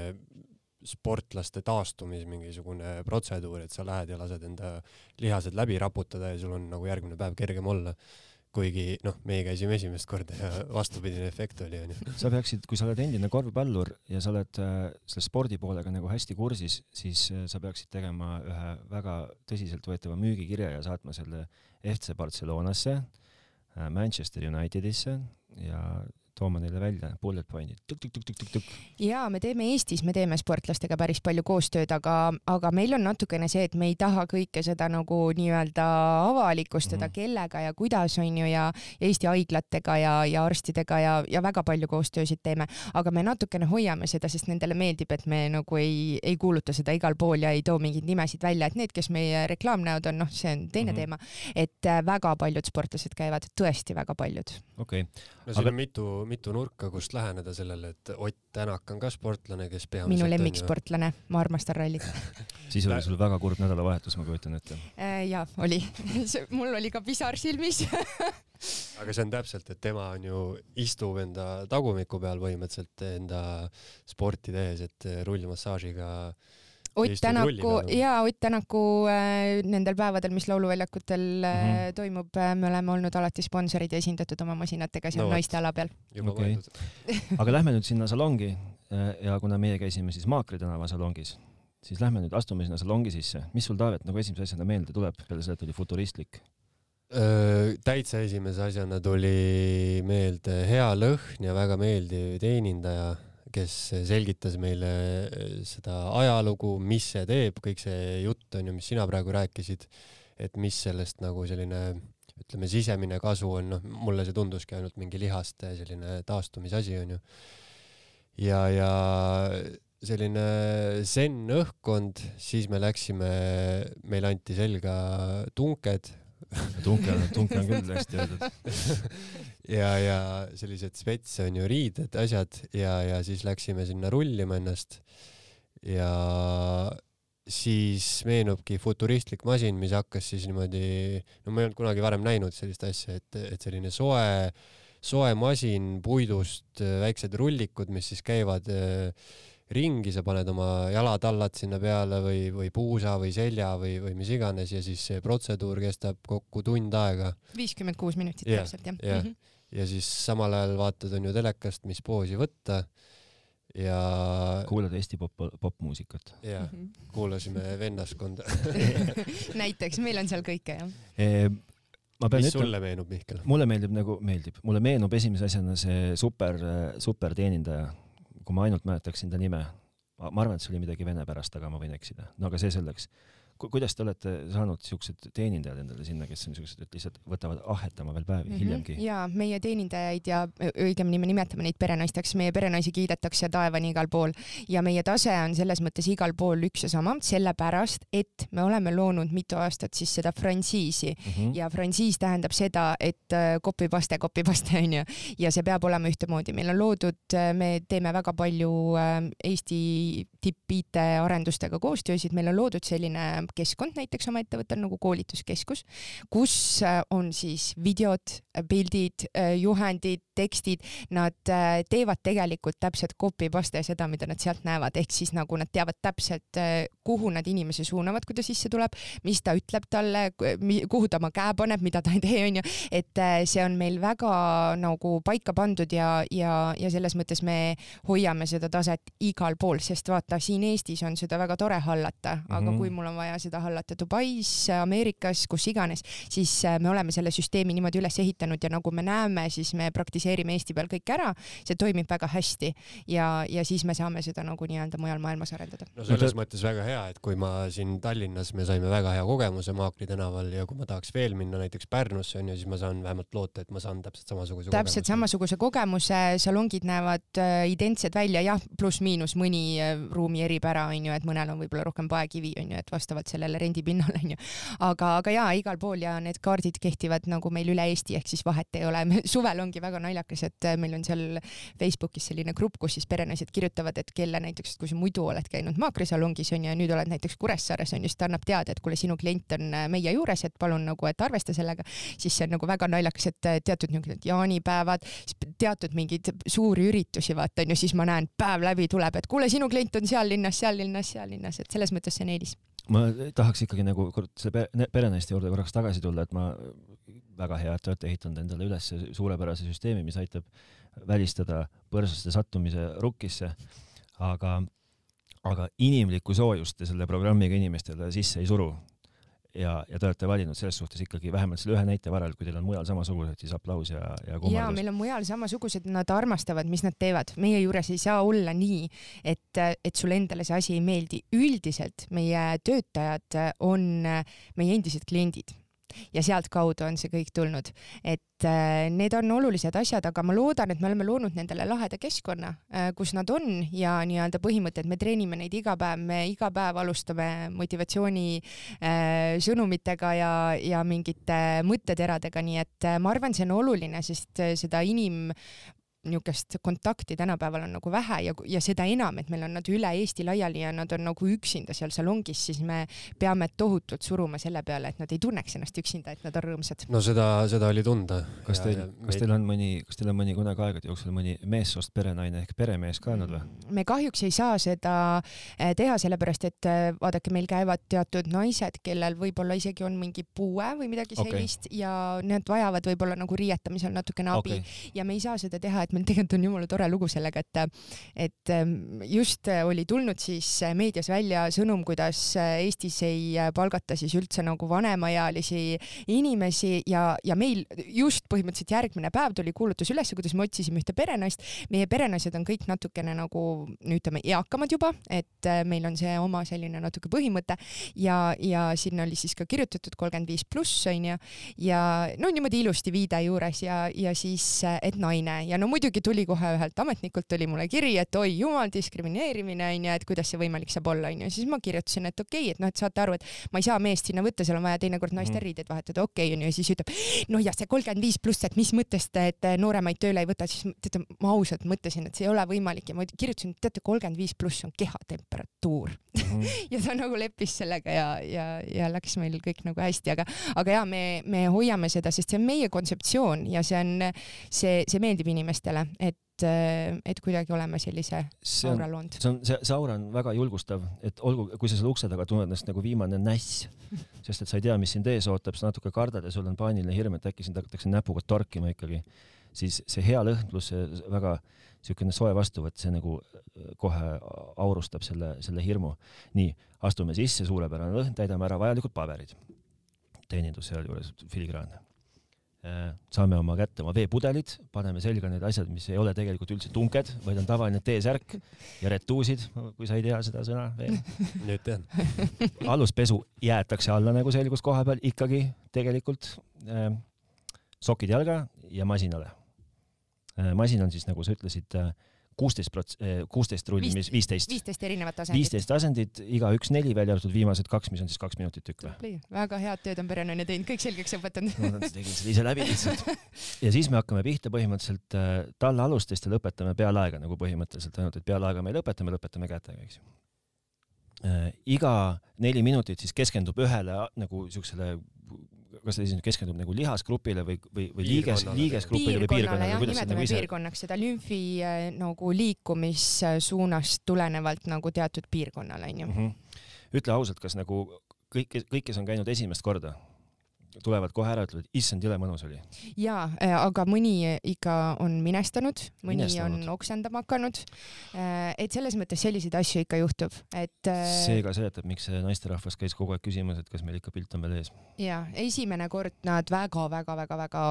sportlaste taastumis mingisugune protseduur, et sa lähed ja lased enda lihased läbi raputada ja sul on nagu järgmine päev kergem olla kuigi noh, meie käisime esimest korda ja vastupidine efekt oli onju. sa peaksid, kui sa oled endine korvpallur ja sa oled äh, selle spordipoolega nagu hästi kursis, siis äh, sa peaksid tegema ühe väga tõsiseltvõetava müügikirja ja saatma selle FC Barcelonasse äh,, Manchester Unitedisse ja tooma neile välja bullet point'id. ja me teeme Eestis, me teeme sportlastega päris palju koostööd, aga, aga meil on natukene see, et me ei taha kõike seda nagu nii-öelda avalikustada mm, -hmm. kellega ja kuidas on ju ja Eesti haiglatega ja, ja arstidega ja, ja väga palju koostöösid teeme, aga me natukene hoiame seda, sest nendele meeldib, et me nagu ei, ei kuuluta seda igal pool ja ei too mingeid nimesid välja, et need, kes meie reklaamnäod on, noh, see on teine mm -hmm. teema, et äh, väga paljud sportlased käivad, tõesti väga paljud. okei okay.. no siin aga... on mitu mitu nurka, kust läheneda sellele, et Ott Tänak on ka sportlane, kes peamiselt minu lemmiksportlane, ma armastan rallit. <laughs> Siis oli sul väga kurb nädalavahetus, ma kujutan ette. Äh,. jaa, oli. <laughs> Mul oli ka pisar silmis. <laughs> Aga see on täpselt, et tema on ju, istub enda tagumiku peal põhimõtteliselt enda sporti tehes, et rullmassaažiga äh, Ott Tänaku ja Ott Tänaku äh, nendel päevadel, mis lauluväljakutel mm -hmm. toimub äh,, me oleme olnud alati sponsorid ja esindatud oma masinatega seal no, naiste ala peal. Okay. <laughs> aga lähme nüüd sinna salongi ja kuna meie käisime siis Maakri tänava salongis, siis lähme nüüd astume sinna salongi sisse. mis sul, Taavet, nagu esimese asjana meelde tuleb peale selle, et oli futuristlik? täitsa esimese asjana tuli meelde hea lõhn ja väga meeldiv teenindaja kes selgitas meile eh, seda ajalugu, mis see teeb, kõik see jutt on ju, mis sina praegu rääkisid, et mis sellest nagu selline ütleme, sisemine kasu on, noh, mulle see tunduski ainult mingi lihaste selline taastumisasi onju. ja, ja selline zen õhkkond, siis me läksime, meile anti selga tunked. tunke, tunke on küll hästi öeldud <laughs> ja, ja sellised spets on ju riided, asjad ja, ja siis läksime sinna rullima ennast. ja siis meenubki futuristlik masin, mis hakkas siis niimoodi, no ma ei olnud kunagi varem näinud sellist asja, et, et selline soe, soe masin puidust, väiksed rullikud, mis siis käivad ringi, sa paned oma jalatallad sinna peale või, või puusa või selja või, või mis iganes ja siis see protseduur kestab kokku tund aega. viiskümmend kuus minutit täpselt jah yeah. mm. -hmm. Ja siis samal ajal vaatad on ju telekast, mis poosi võtta ja. kuulad Eesti pop, popmuusikat. ja mm, -hmm. kuulasime vennaskonda <laughs> näiteks, meil on seal kõike jah e ma pean mis ütlema, sulle meenub, Mihkel? mulle meeldib nagu, meeldib, mulle meenub esimese asjana see super, super teenindaja kui ma ainult mäletaksin ta nime, ma arvan, et see oli midagi vene pärast, aga ma võin eksida. no aga see selleks kuidas te olete saanud siuksed teenindajad endale sinna, kes on siuksed, et lihtsalt võtavad ahetama veel päevi mm -hmm. hiljemgi? ja meie teenindajaid ja õigemini me nimetame neid perenaisteks, meie perenaisi kiidetakse taevani igal pool ja meie tase on selles mõttes igal pool üks ja sama, sellepärast et me oleme loonud mitu aastat siis seda frantsiisi mm -hmm. ja frantsiis tähendab seda, et copy-paste, copy-paste <laughs> onju ja see peab olema ühtemoodi. meil on loodud, me teeme väga palju Eesti tipp IT arendustega koostöösid, meil on loodud selline keskkond näiteks oma ettevõttel nagu koolituskeskus, kus äh, on siis videod, pildid, äh, juhendid, tekstid, nad äh, teevad tegelikult täpselt copy-paste seda, mida nad sealt näevad, ehk siis nagu nad teavad täpselt, kuhu nad inimesi suunavad, kui ta sisse tuleb, mis ta ütleb talle, kuhu ta oma käe paneb, mida ta ei tee, onju, et see on meil väga nagu paika pandud ja, ja, ja selles mõttes me hoiame seda taset igal pool, sest vaata, siin Eestis on seda väga tore hallata, aga mm -hmm. kui mul on vaja seda hallata Dubais, Ameerikas, kus iganes, siis äh, me oleme selle süsteemi niimoodi üles ehitanud ja nagu me näeme, siis me praktiseerime Eesti peal kõik ära, see toimib väga hästi ja, ja siis me saame seda nagu nii-öelda mujal maailmas arendada. no selles mõttes väga hea, et kui ma siin Tallinnas, me saime väga hea kogemuse Maakri tänaval ja kui ma tahaks veel minna näiteks Pärnusse onju, siis ma saan vähemalt loota, et ma saan täpselt samasuguse täpselt kogemuse. samasuguse kogemuse, salongid näevad äh, identsed välja, jah, pluss-miinus mõni äh, ruumi erib ära, onju, et mõnel on võib-olla rohkem paekivi, onju, et vastavalt sellele rendipinnal <laughs> onju. aga, aga jaa, igal pool ja need kaardid kehtivad nagu meil üle Eesti, ehk siis vahet ei ole. <laughs> suvel ongi väga naljakas, et äh, meil on seal Facebookis selline grupp, kus siis perenaised kirjutavad, et kelle näiteks, kui sa muidu oled käinud maakrisalongis onju ja nüüd oled näiteks Kuressaares onju, siis ta annab teada, et kuule, sinu klient on äh, meie juures, et palun nagu, et arvesta sellega. siis see on nagu väga naljakas, et äh, teatud niisugused jaanipäevad, teatud mingeid suuri üritusi vaata onju, siis ma näen päev läbi tuleb, et kuule, sinu klient on seal linnas, seal linnas, seal linnas, et selles mõttes see on eelis ma tahaks ikkagi nagu kord selle perenaiste juurde korraks tagasi tulla, et ma väga hea, et te olete ehitanud endale üles suurepärase süsteemi, mis aitab välistada põrsaste sattumise rukkisse, aga, aga inimlikku soojust te selle programmiga inimestele sisse ei suru ja, ja te olete valinud selles suhtes ikkagi vähemalt selle ühe näite varal, kui teil on mujal samasugused, siis aplaus ja, ja kummardus. ja meil on mujal samasugused, nad armastavad, mis nad teevad, meie juures ei saa olla nii, et, et sulle endale see asi ei meeldi. üldiselt meie töötajad on meie endised kliendid ja sealtkaudu on see kõik tulnud, et äh, need on olulised asjad, aga ma loodan, et me oleme loonud nendele laheda keskkonna, äh, kus nad on ja nii-öelda põhimõtted, me treenime neid iga päev, me iga päev alustame motivatsiooni äh, sõnumitega ja, ja mingite mõtteteradega, nii et ma arvan, see on oluline, sest seda inim niisugust kontakti tänapäeval on nagu vähe ja, ja seda enam, et meil on nad üle Eesti laiali ja nad on nagu üksinda seal salongis, siis me peame tohutult suruma selle peale, et nad ei tunneks ennast üksinda, et nad on rõõmsad. no seda, seda oli tunda. kas teil, kas teil on mõni, kas teil on mõni kunagi aegade jooksul mõni meessoost perenaine ehk peremees ka olnud või? me kahjuks ei saa seda eh, teha, sellepärast et eh, vaadake, meil käivad teatud naised, kellel võib-olla isegi on mingi puue või midagi sellist okay. ja need vajavad võib-olla nagu riietamisel natukene abi okay. ja me ei saa seda teha, et meil tegelikult on jumala tore lugu sellega, et, et ähm, just oli tulnud siis meedias välja sõnum, kuidas Eestis ei palgata siis üldse nagu vanemaealisi inimesi ja, ja meil just põhimõtteliselt järgmine päev tuli kuulutus üles, kuidas me otsisime ühte perenaist. meie perenaised on kõik natukene nagu ütleme eakamad juba, et äh, meil on see oma selline natuke põhimõte. Ja, ja sinna oli siis ka kirjutatud kolmkümmend viis pluss onju ja no niimoodi ilusti viide juures ja, ja siis, et naine. Ja no muidugi muidugi tuli kohe ühelt ametnikult tuli mulle kiri, et oi jumal, diskrimineerimine onju, et kuidas see võimalik saab olla onju, siis ma kirjutasin, et okei okay,, et noh, et saate aru, et ma ei saa meest sinna võtta, seal on vaja teinekord naiste mm. riideid vahetada, okei okay, onju, ja siis ütleb, no ja see kolmkümmend viis pluss, et mis mõttest, et nooremaid tööle ei võta, siis teate, ma ausalt mõtlesin, et see ei ole võimalik. Ja ma kirjutasin, teate, kolmkümmend viis pluss on kehatemperatuur. Mm. <laughs> ja ta nagu leppis sellega ja, ja, ja läks meil kõik nagu hästi, aga, aga ja me, me hoiame seda, sest see on meie kontseptsioon ja see on, see, see meeldib inimestele, et et kuidagi oleme sellise see on, aura loonud. see on, see, see aura on väga julgustav, et olgu, kui sa selle ukse taga tunned ennast nagu viimane näss, <laughs> sest et sa ei tea, mis sind ees ootab, sa natuke kardad ja sul on paaniline hirm, et äkki sind hakatakse näpuga torkima ikkagi, siis see hea lõhn pluss see väga niisugune soe vastuvõtt, see nagu äh, kohe aurustab selle, selle hirmu. nii, astume sisse, suurepärane lõhn, täidame ära vajalikud paberid. teenindus sealjuures filigraan Äh, saame oma kätte oma veepudelid, paneme selga need asjad, mis ei ole tegelikult üldse tunked, vaid on tavaline T-särk ja retuusid, kui sa ei tea seda sõna veel. <laughs> nüüd tean. aluspesu jäetakse alla, nagu selgus koha peal, ikkagi tegelikult äh, sokid jalga ja masinale äh,. masin on siis, nagu sa ütlesid äh,, kuusteist prots-, eh, kuusteist rulli, mis viisteist. viisteist erinevat asendit. viisteist asendit, igaüks neli, välja arvatud viimased kaks, mis on siis kaks minutit tükk või? väga head tööd on perenaine teinud, kõik selgeks õpetanud no nad tegid selle ise läbi lihtsalt. ja siis me hakkame pihta põhimõtteliselt äh, talle alustest ja lõpetame pealaega nagu põhimõtteliselt, ainult et pealaega me ei lõpeta, me lõpetame kätega, eks ju äh,. iga neli minutit siis keskendub ühele nagu siuksele kas ta siis keskendub nagu lihasgrupile või, või, või liiges, liigesgrupile või piirkonnale? jah, nimetame nagu piirkonnaks seda lümfi äh, nagu liikumissuunast tulenevalt nagu teatud piirkonnale onju. -hmm. ütle ausalt, kas nagu kõik, kõik, kes on käinud esimest korda tulevad kohe ära, ütlevad, issand, jõle mõnus oli. jaa, äh, aga mõni ikka on minestanud, mõni minestanud. on oksendama hakanud. Äh, et selles mõttes selliseid asju ikka juhtub, et. Äh, see ka seletab, miks see naisterahvas käis kogu aeg küsimas, et kas meil ikka pilt on veel ees. jaa, esimene kord nad väga-väga-väga-väga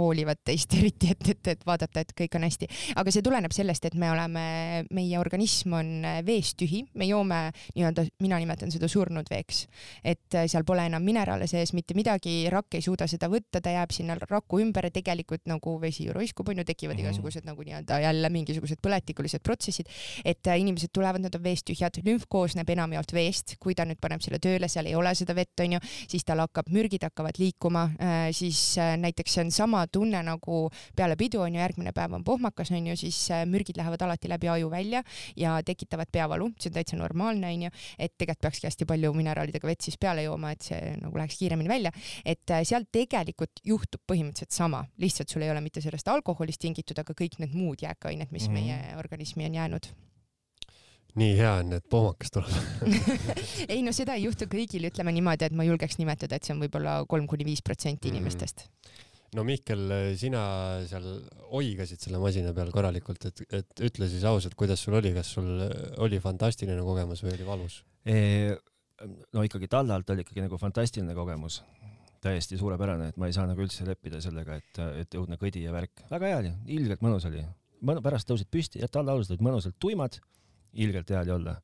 hoolivad teist eriti, et, et, et vaadata, et kõik on hästi. aga see tuleneb sellest, et me oleme, meie organism on veest tühi, me joome nii-öelda, mina nimetan seda surnud veeks, et seal pole enam mineraale sees, mitte midagi rakk ei suuda seda võtta, ta jääb sinna raku ümber ja tegelikult nagu vesi ju roiskub, onju, tekivad mm -hmm. igasugused nagu nii-öelda jälle mingisugused põletikulised protsessid, et äh, inimesed tulevad, nad on veest tühjad, lümf koosneb enamjaolt veest, kui ta nüüd paneb selle tööle, seal ei ole seda vett, onju, siis tal hakkab, mürgid hakkavad liikuma, äh, siis äh, näiteks see on sama tunne nagu peale pidu onju, järgmine päev on pohmakas onju, siis mürgid lähevad alati läbi aju välja ja tekitavad peavalu, see on täitsa normaalne onju, et tegelikult peakski hästi palju mineraalidega vett siis peale jooma, et see nagu läheks kiiremini välja, et et äh, seal tegelikult juhtub põhimõtteliselt sama, lihtsalt sul ei ole mitte sellest alkoholist tingitud, aga kõik need muud jääkained, mis mm meie organismi on jäänud nii hea on, et pohmakas tuleb <laughs> ei no seda ei juhtu kõigil, ütleme niimoodi, et ma julgeks nimetada, et see on võib-olla kolm kuni viis protsenti mhm. inimestest. no Mihkel, sina seal oigasid selle masina peal korralikult, et, et ütle siis ausalt, kuidas sul oli, kas sul oli fantastiline kogemus või oli valus? no ikkagi talle alt oli ikkagi nagu fantastiline kogemus täiesti suurepärane, et ma ei saa nagu üldse leppida sellega, et, et õudne kõdi ja värk. väga hea oli, ilgelt mõnus oli. pärast tõusid püsti, jätta alla alused olid mõnusalt tuimad, ilgelt hea oli olla.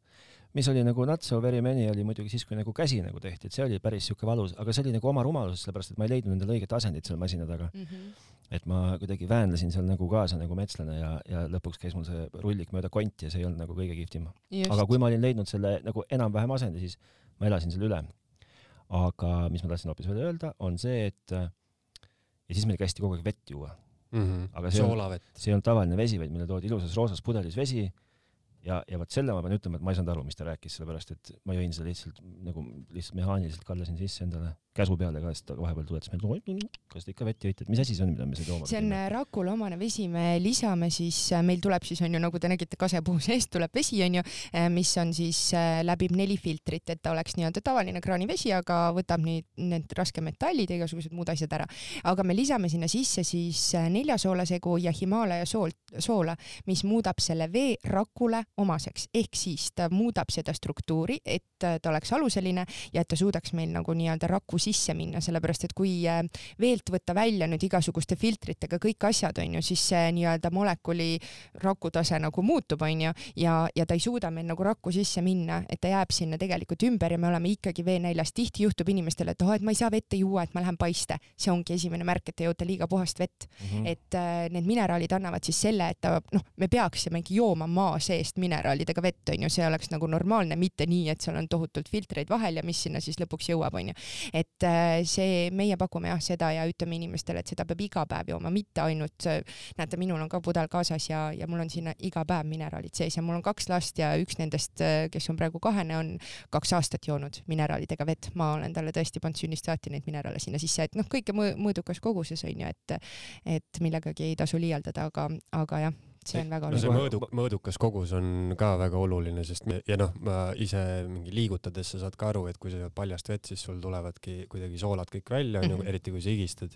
mis oli nagu not so very many oli muidugi siis, kui nagu käsi nagu tehti, et see oli päris siuke valus, aga see oli nagu oma rumalus, sellepärast et ma ei leidnud endale õiget asendit selle masina taga mm. -hmm. et ma kuidagi väänlesin seal nagu kaasa nagu metslane ja, ja lõpuks käis mul see rullik mööda konti ja see ei olnud nagu kõige kihvtim. aga kui ma olin leidnud selle nagu enam-vähem asendi, siis ma elasin selle üle aga mis ma tahtsin hoopis veel öelda, on see, et ja siis meil kästi kogu aeg vett juua mm. -hmm. aga see on, see ei olnud tavaline vesi, vaid meile toodi ilusas roosas pudelis vesi ja, ja vot selle ma pean ütlema, et ma ei saanud aru, mis ta rääkis, sellepärast et ma jõin seda lihtsalt nagu lihtsalt mehaaniliselt kallasin sisse endale käsu peale ka, sest ta vahepeal tuletas meelde, kas te ikka vett jõite, et mis asi see on, mida me siia tooma see on äh, Rakule omane vesi, me lisame siis, äh, meil tuleb siis onju, nagu te nägite, kasepuu <laughs> seest tuleb vesi onju, äh, mis on siis, läbib neli filtrit, et ta oleks nii-öelda tavaline kraanivesi, aga võtab nii need raskemetallid ja igasugused muud asjad ära. aga me lisame sinna sisse siis neljasoolasegu ja Himalaia soolt, soola, mis muudab selle vee Rakule omaseks, ehk siis ta muudab seda struktuuri, et ta oleks aluseline ja et ta suudaks meil nagu nii-öelda rakku sisse minna, sellepärast et kui äh, veelt võtta välja nüüd igasuguste filtritega kõik asjad, onju, siis see nii-öelda molekuli rakutase nagu muutub, onju, ja, ja ta ei suuda meil nagu rakku sisse minna, et ta jääb sinna tegelikult ümber ja me oleme ikkagi veenäljas. tihti juhtub inimestele, et oh, et ma ei saa vette juua, et ma lähen paiste. see ongi esimene märk, et te joote liiga puhast vett mm. -hmm. et äh, need mineraalid annavad siis selle, et ta noh, me peaksimegi jooma maa seest mineraalidega vett, onju, see oleks nagu normaalne, mitte nii, et seal on tohutult filtreid vahel ja mis sinna siis lõpuks jõuab, onju. et äh, see, meie pakume jah seda ja ütleme inimestele, et seda peab iga päev jooma, mitte ainult, näete, minul on ka pudel kaasas ja, ja mul on sinna iga päev mineraalid sees ja mul on kaks last ja üks nendest, kes on praegu kahene, on kaks aastat joonud mineraalidega vett. ma olen talle tõesti pannud sünnist saati neid mineraale sinna sisse, et noh, kõike mõõdukas koguses onju, et, et millegagi ei tasu liialdada, aga, aga jah see on väga oluline no. see mõõduk, mõõdukas kogus on ka väga oluline, sest me, ja noh, ma ise mingi liigutades sa saad ka aru, et kui sa jood paljast vett, siis sul tulevadki kuidagi soolad kõik välja, onju, mhm. eriti kui sa higistad.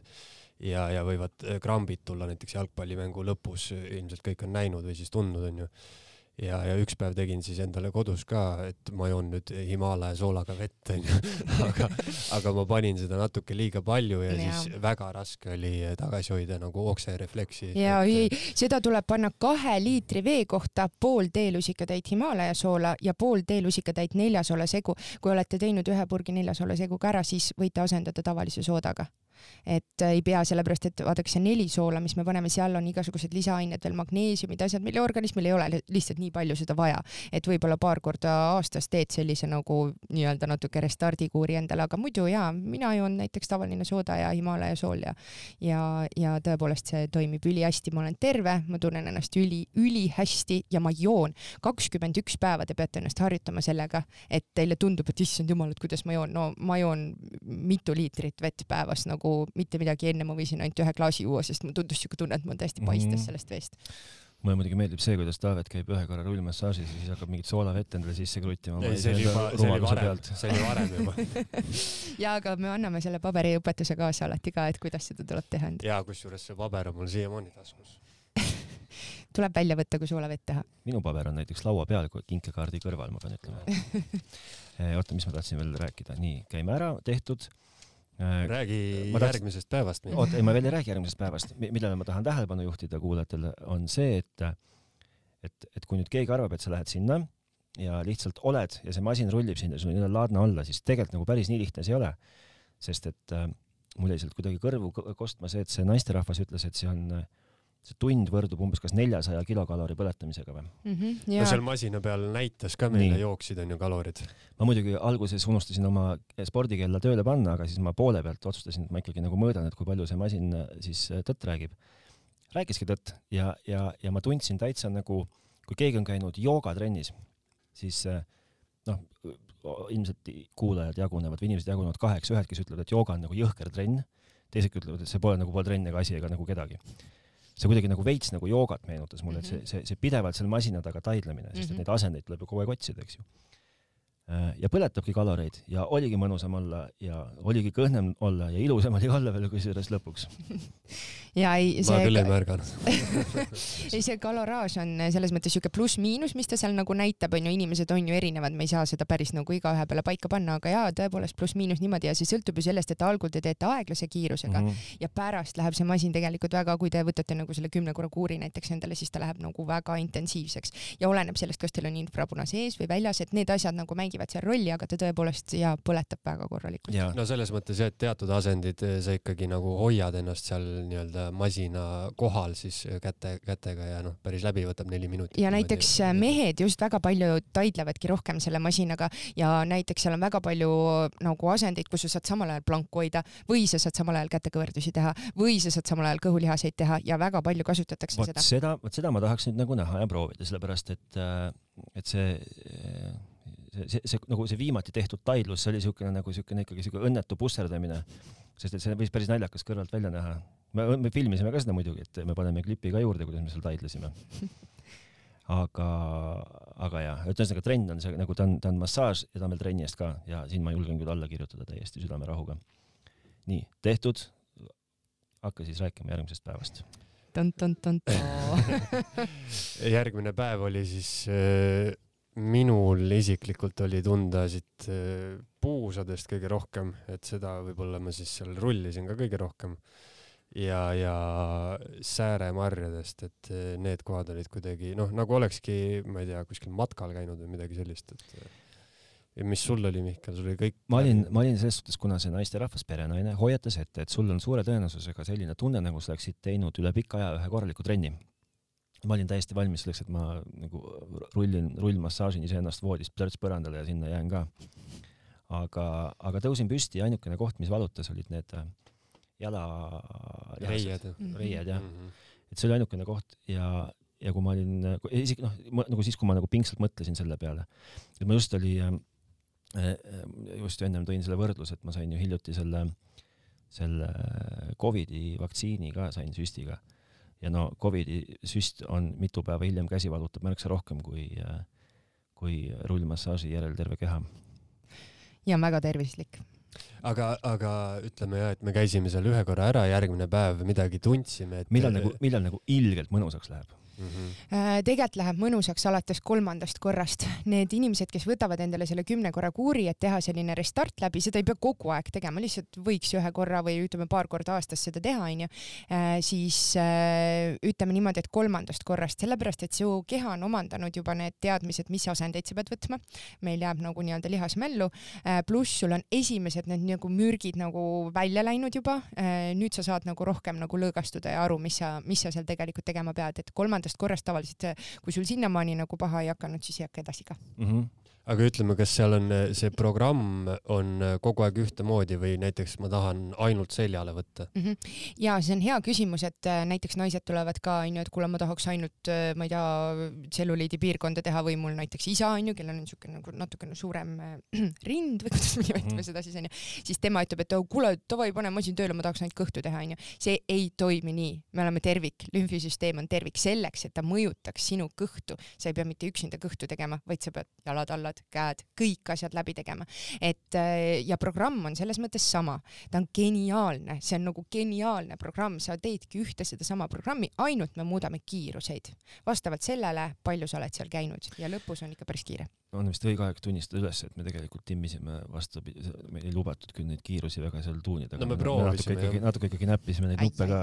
ja, ja võivad krambid tulla näiteks jalgpallimängu lõpus, ilmselt kõik on näinud või siis tundnud, onju ja, ja üks päev tegin siis endale kodus ka, et ma joon nüüd Himalaia soolaga vett <laughs> onju aga, aga ma panin seda natuke liiga palju ja, ja. siis väga raske oli tagasi hoida nagu okserefleksi. ja et... ei, seda tuleb panna kahe liitri vee kohta pool teelusikatäit Himalaia soola ja pool teelusikatäit neljasoole segu. kui olete teinud ühe purgi neljasoole seguga ära, siis võite asendada tavalise soodaga et äh, ei pea, sellepärast et vaadake, see neli soola, mis me paneme, seal on igasugused lisaained veel, magneesiumid, asjad, mille organismil ei ole lihtsalt nii palju seda vaja, et võib-olla paar korda aastas teed sellise nagu nii-öelda natuke restardikuuri endale, aga muidu jaa, mina joon näiteks tavaline sooda ja Himalaia sool ja ja, ja tõepoolest see toimib ülihästi, ma olen terve, ma tunnen ennast üli, ülihästi ja ma joon kakskümmend üks päeva, te peate ennast harjutama sellega, et teile tundub, et issand jumal, et kuidas ma joon, no ma joon mitu liitrit vett päevas nagu nagu mitte midagi, enne ma võisin ainult ühe klaasi juua, sest mul tundus siuke tunne, et mul täiesti paistes mm. sellest veest. mulle muidugi meeldib see, kuidas Taavet käib ühe korra rullmassaažis ja siis hakkab mingit soolavett endale sisse kruttima. see oli juba, see oli varem, see oli varem juba <laughs> ja aga me anname selle paberiõpetuse kaasa alati ka, et kuidas seda tuleb teha. ja kusjuures see paber on mul siiamaani taskus <laughs> tuleb välja võtta, kui soolavett teha. minu paber on näiteks laua peal kinkekaardi kõrval, ma pean ütlema <laughs> eh, oota, mis ma tahtsin veel rääkida, nii, käime ära, tehtud Äh, räägi tahtsin... järgmisest päevast. oota, ei ma veel ei räägi järgmisest päevast, millele ma tahan tähelepanu juhtida kuulajatele, on see, et et, et kui nüüd keegi arvab, et sa lähed sinna ja lihtsalt oled ja see masin rullib sind ja sul on nii-öelda laadne olla, siis tegelikult nagu päris nii lihtne see ei ole. sest et äh, mul jäi sealt kuidagi kõrvu kostma see, et see naisterahvas ütles, et see on äh, see tund võrdub umbes kas neljasaja kilokalori põletamisega või mm? -hmm, no seal masina peal näitas ka meile, jooksid onju kalorid. ma muidugi alguses unustasin oma spordikella tööle panna, aga siis ma poole pealt otsustasin, et ma ikkagi nagu mõõdan, et kui palju see masin siis äh, tõtt räägib. rääkiski tõtt ja, ja, ja ma tundsin täitsa nagu, kui keegi on käinud joogatrennis, siis äh, noh, ilmselt kuulajad jagunevad või inimesed jagunevad kaheks, ühed, kes ütlevad, et jooga on nagu jõhker trenn, teised ütlevad, et see pole nagu pole trenn ega asi ega nagu kedagi see kuidagi nagu veits nagu joogat meenutas mulle, et see, see, see pidevalt seal masina taga taidlemine, sest et mhm. neid asendeid tuleb ju kogu aeg otsida, eks ju. Äh, ja põletabki kaloreid ja oligi mõnusam olla ja oligi kõhnem olla ja ilusam oli olla veel kusjuures lõpuks. <laughs> Ja ei see ma küll ei märganud. <laughs> Ei see kaloraaž on selles mõttes siuke pluss-miinus, mis ta seal nagu näitab, onju, inimesed on ju erinevad, me ei saa seda päris nagu igaühe peale paika panna, aga jaa, tõepoolest pluss-miinus niimoodi ja see sõltub ju sellest, et algul te teete aeglase kiirusega mm -hmm. ja pärast läheb see masin tegelikult väga, kui te võtate nagu selle kümne korra kuuri näiteks endale, siis ta läheb nagu väga intensiivseks ja oleneb sellest, kas teil on infrapuna sees või väljas, et need asjad nagu mängivad mängivad seal rolli, aga ta tõepoolest ja põletab väga korralikult. no selles mõttes jah, et teatud asendid eh, sa ikkagi nagu hoiad ennast seal nii-öelda masina kohal siis eh, käte, kätega ja noh, päris läbi võtab neli minutit. ja näiteks. Eh, mehed just väga palju taidlevadki rohkem selle masinaga ja näiteks seal on väga palju nagu asendeid, kus sa saad samal ajal planku hoida või sa saad samal ajal kätekõverdusi teha või sa saad samal ajal kõhulihaseid teha ja väga palju kasutatakse võt seda. seda, vot seda ma tahaks nüüd nagu näha ja proovida, sellepärast et, et see see, see, see nagu see viimati tehtud taidlus, see oli niisugune nagu niisugune ikkagi niisugune õnnetu pusserdamine, sest et see võis päris naljakas kõrvalt välja näha. me, me filmisime ka seda muidugi, et me paneme klipi ka juurde, kuidas me seal taidlesime. <laughs> aga, aga jah, ühesõnaga trenn on see nagu ta on, ta on massaaž ja ta on veel trenni eest ka ja siin ma julgen küll alla kirjutada täiesti südamerahuga. nii, tehtud. hakka siis rääkima järgmisest päevast <laughs> <laughs> järgmine päev oli siis äh, minul isiklikult oli tunda siit äh, puusadest kõige rohkem, et seda võib-olla ma siis seal rullisin ka kõige rohkem. ja, ja sääremarjadest, et äh, need kohad olid kuidagi noh, nagu olekski, ma ei tea, kuskil matkal käinud või midagi sellist, et äh, ja mis sul oli, Mihkel, sul oli kõik? ma olin, ma olin selles suhtes, kuna see naisterahvas, perenaine, hoiatas ette, et sul on suure tõenäosusega selline tunne, nagu sa oleksid teinud üle pika aja ühe korraliku trenni ma olin täiesti valmis selleks, et ma nagu rullin, rullmassaažin iseennast voodist plörts põrandale ja sinna jään ka. aga, aga tõusin püsti ja ainukene koht, mis valutas, olid need äh, jala reied, reied jah mm. -hmm. et see oli ainukene koht ja, ja kui ma olin, isegi noh, nagu siis, kui ma nagu pingsalt mõtlesin selle peale, et ma just oli äh, äh,, just ennem tõin selle võrdluse, et ma sain ju hiljuti selle, selle Covidi vaktsiini ka sain süstiga ja no Covidi süst on mitu päeva hiljem käsi valutab märksa rohkem kui, kui rullmassaaži järel terve keha. ja on väga tervislik aga, aga ütleme jah, et me käisime seal ühe korra ära, järgmine päev midagi tundsime, et millal nagu, millal nagu ilgelt mõnusaks läheb? Mm. -hmm. tegelikult läheb mõnusaks alates kolmandast korrast. Need inimesed, kes võtavad endale selle kümne korra kuuri, et teha selline restart läbi, seda ei pea kogu aeg tegema, lihtsalt võiks ühe korra või ütleme, paar korda aastas seda teha, onju, äh, siis äh, ütleme niimoodi, et kolmandast korrast, sellepärast et su keha on omandanud juba need teadmised, mis asendeid sa pead võtma. meil jääb nagu nii-öelda lihasmällu, pluss sul on esimesed need nagu mürgid nagu välja läinud juba. nüüd sa saad nagu rohkem nagu lõõgastuda ja aru, mis sa, mis sa seal tegelikult tegema pead, et kolmandast esimesest korrast tavaliselt, kui sul sinnamaani nagu paha ei hakanud, siis ei hakka edasi ka mm. -hmm aga ütleme, kas seal on see programm on kogu aeg ühtemoodi või näiteks ma tahan ainult seljale võtta mm? -hmm. ja see on hea küsimus, et äh, näiteks naised tulevad ka onju, et kuule, ma tahaks ainult, ma ei tea, tselluliidi piirkonda teha või mul näiteks isa onju, kellel on niisugune nagu natukene suurem äh, <clears throat> rind või kuidas me nimetame mm -hmm. seda siis onju, siis tema ütleb, et oh, kuule, davai, pane masin tööle, ma tahaks ainult kõhtu teha onju. see ei toimi nii, me oleme tervik, lümfisüsteem on tervik, selleks, et ta mõjutaks sinu kõhtu, sa ei pea mitte üksinda kõhtu tegema, vaid sa pead jalad alla jalad, käed, kõik asjad läbi tegema. et äh, ja programm on selles mõttes sama, ta on geniaalne, see on nagu geniaalne programm, sa teedki ühte sedasama programmi, ainult me muudame kiiruseid. Vastavalt sellele, palju sa oled seal käinud. Ja lõpus on ikka päris kiire on vist õige aeg tunnistada üles, et me tegelikult timmisime vastupidi, meil ei lubatud küll neid kiirusi väga seal tuunida. no me proovisime natuke ikkagi, natuke ikkagi näppisime neid nuppe ka.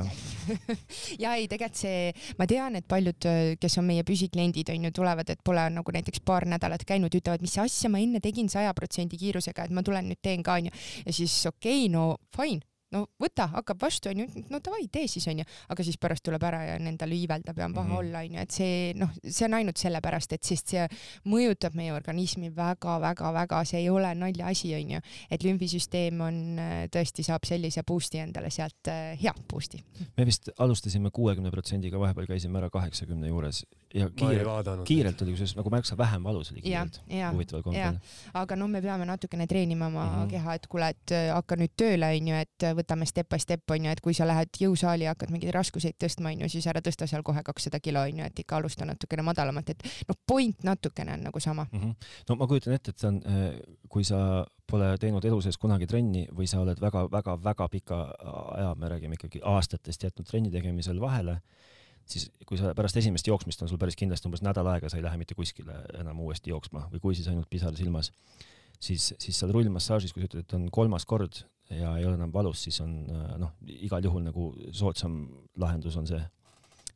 <laughs> ja ei, tegelikult see, ma tean, et paljud, kes on meie püsikliendid, on ju, tulevad, et pole nagu näiteks paar nädalat käinud, ütlevad, mis asja ma enne tegin saja protsendi kiirusega, et ma tulen nüüd teen ka, onju. ja siis okei okay,, no fine no võta, hakkab vastu, onju, no davai, tee siis, onju, aga siis pärast tuleb ära ja on endal iiveldab ja on paha mm -hmm. olla, onju, et see noh, see on ainult sellepärast, et sest see mõjutab meie organismi väga-väga-väga, see ei ole naljaasi, onju, et lümfisüsteem on, äh, tõesti saab sellise boost'i endale sealt, äh, hea boost'i. me vist alustasime kuuekümne protsendiga, vahepeal käisime ära kaheksakümne juures ja kiirelt, kiirelt oli kusjuures nagu märksa vähem valus oli kiirelt, huvitaval kombel. aga noh, me peame natukene treenima oma mm -hmm. keha, et kuule, et äh, hakka nüüd tööle, onju, et võtame step by step onju, et kui sa lähed jõusaali ja hakkad mingeid raskuseid tõstma onju, siis ära tõsta seal kohe kakssada kilo onju, et ikka alusta natukene madalamalt, et noh, point natukene on nagu sama mm. -hmm. no ma kujutan ette, et see on, äh, kui sa pole teinud elu sees kunagi trenni või sa oled väga-väga-väga pika aja, me räägime ikkagi aastatest jätnud trenni tegemisel vahele siis kui sa pärast esimest jooksmist on sul päris kindlasti umbes nädal aega, sa ei lähe mitte kuskile enam uuesti jooksma või kui siis ainult pisar silmas, siis, siis seal rullmassaažis, kui sa ütled, et on kolmas kord, ja ei ole enam valus, siis on noh, igal juhul nagu soodsam lahendus on see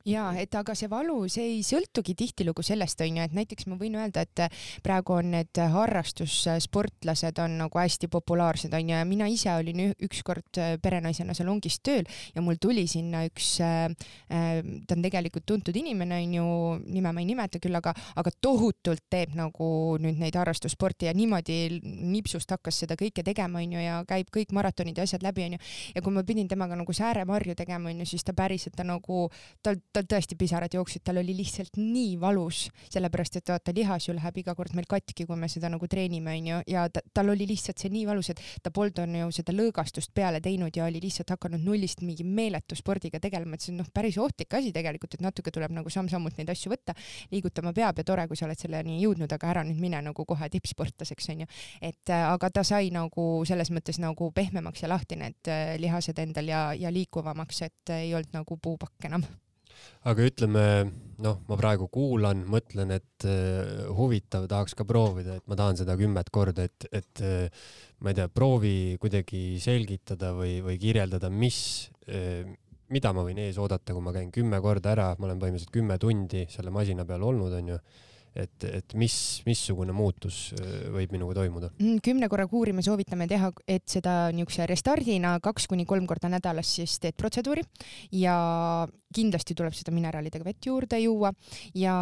ja et aga see valu, see ei sõltugi tihtilugu sellest onju, et näiteks ma võin öelda, et praegu on need harrastussportlased on nagu hästi populaarsed onju ja mina ise olin ükskord perenaisena salongis tööl ja mul tuli sinna üks äh,, ta on tegelikult tuntud inimene onju, nime ma ei nimeta küll, aga, aga tohutult teeb nagu nüüd neid harrastussporti ja niimoodi nipsust hakkas seda kõike tegema onju ja käib kõik maratonid ja asjad läbi onju ja kui ma pidin temaga nagu sääremarju tegema onju, siis ta päriselt ta nagu, tal tal tõesti pisarad jooksid, tal oli lihtsalt nii valus, sellepärast et vaata, lihas ju läheb iga kord meil katki, kui me seda nagu treenime, onju, ja ta, tal oli lihtsalt see nii valus, et ta polnud on ju seda lõõgastust peale teinud ja oli lihtsalt hakanud nullist mingi meeletu spordiga tegelema, et see on noh, päris ohtlik asi tegelikult, et natuke tuleb nagu samm-sammult neid asju võtta, liigutama peab ja tore, kui sa oled selleni jõudnud, aga ära nüüd mine nagu kohe tippsportlaseks, onju. et äh, aga ta sai nagu selles mõttes nagu pehmemaks ja lahti need äh, lihased endal ja, ja liikuvamaks, et ei olnud nagu puupakk enam aga ütleme, noh, ma praegu kuulan, mõtlen, et uh, huvitav, tahaks ka proovida, et ma tahan seda kümmet korda, et, et uh, ma ei tea, proovi kuidagi selgitada või, või kirjeldada, mis uh,, mida ma võin ees oodata, kui ma käin kümme korda ära, ma olen põhimõtteliselt kümme tundi selle masina peal olnud, onju et, et mis, missugune muutus äh, võib minuga toimuda? Mm, kümne korra kuuri me soovitame teha, et seda niisuguse restardina kaks kuni kolm korda nädalas siis teed protseduuri ja kindlasti tuleb seda mineraalidega vett juurde juua. Ja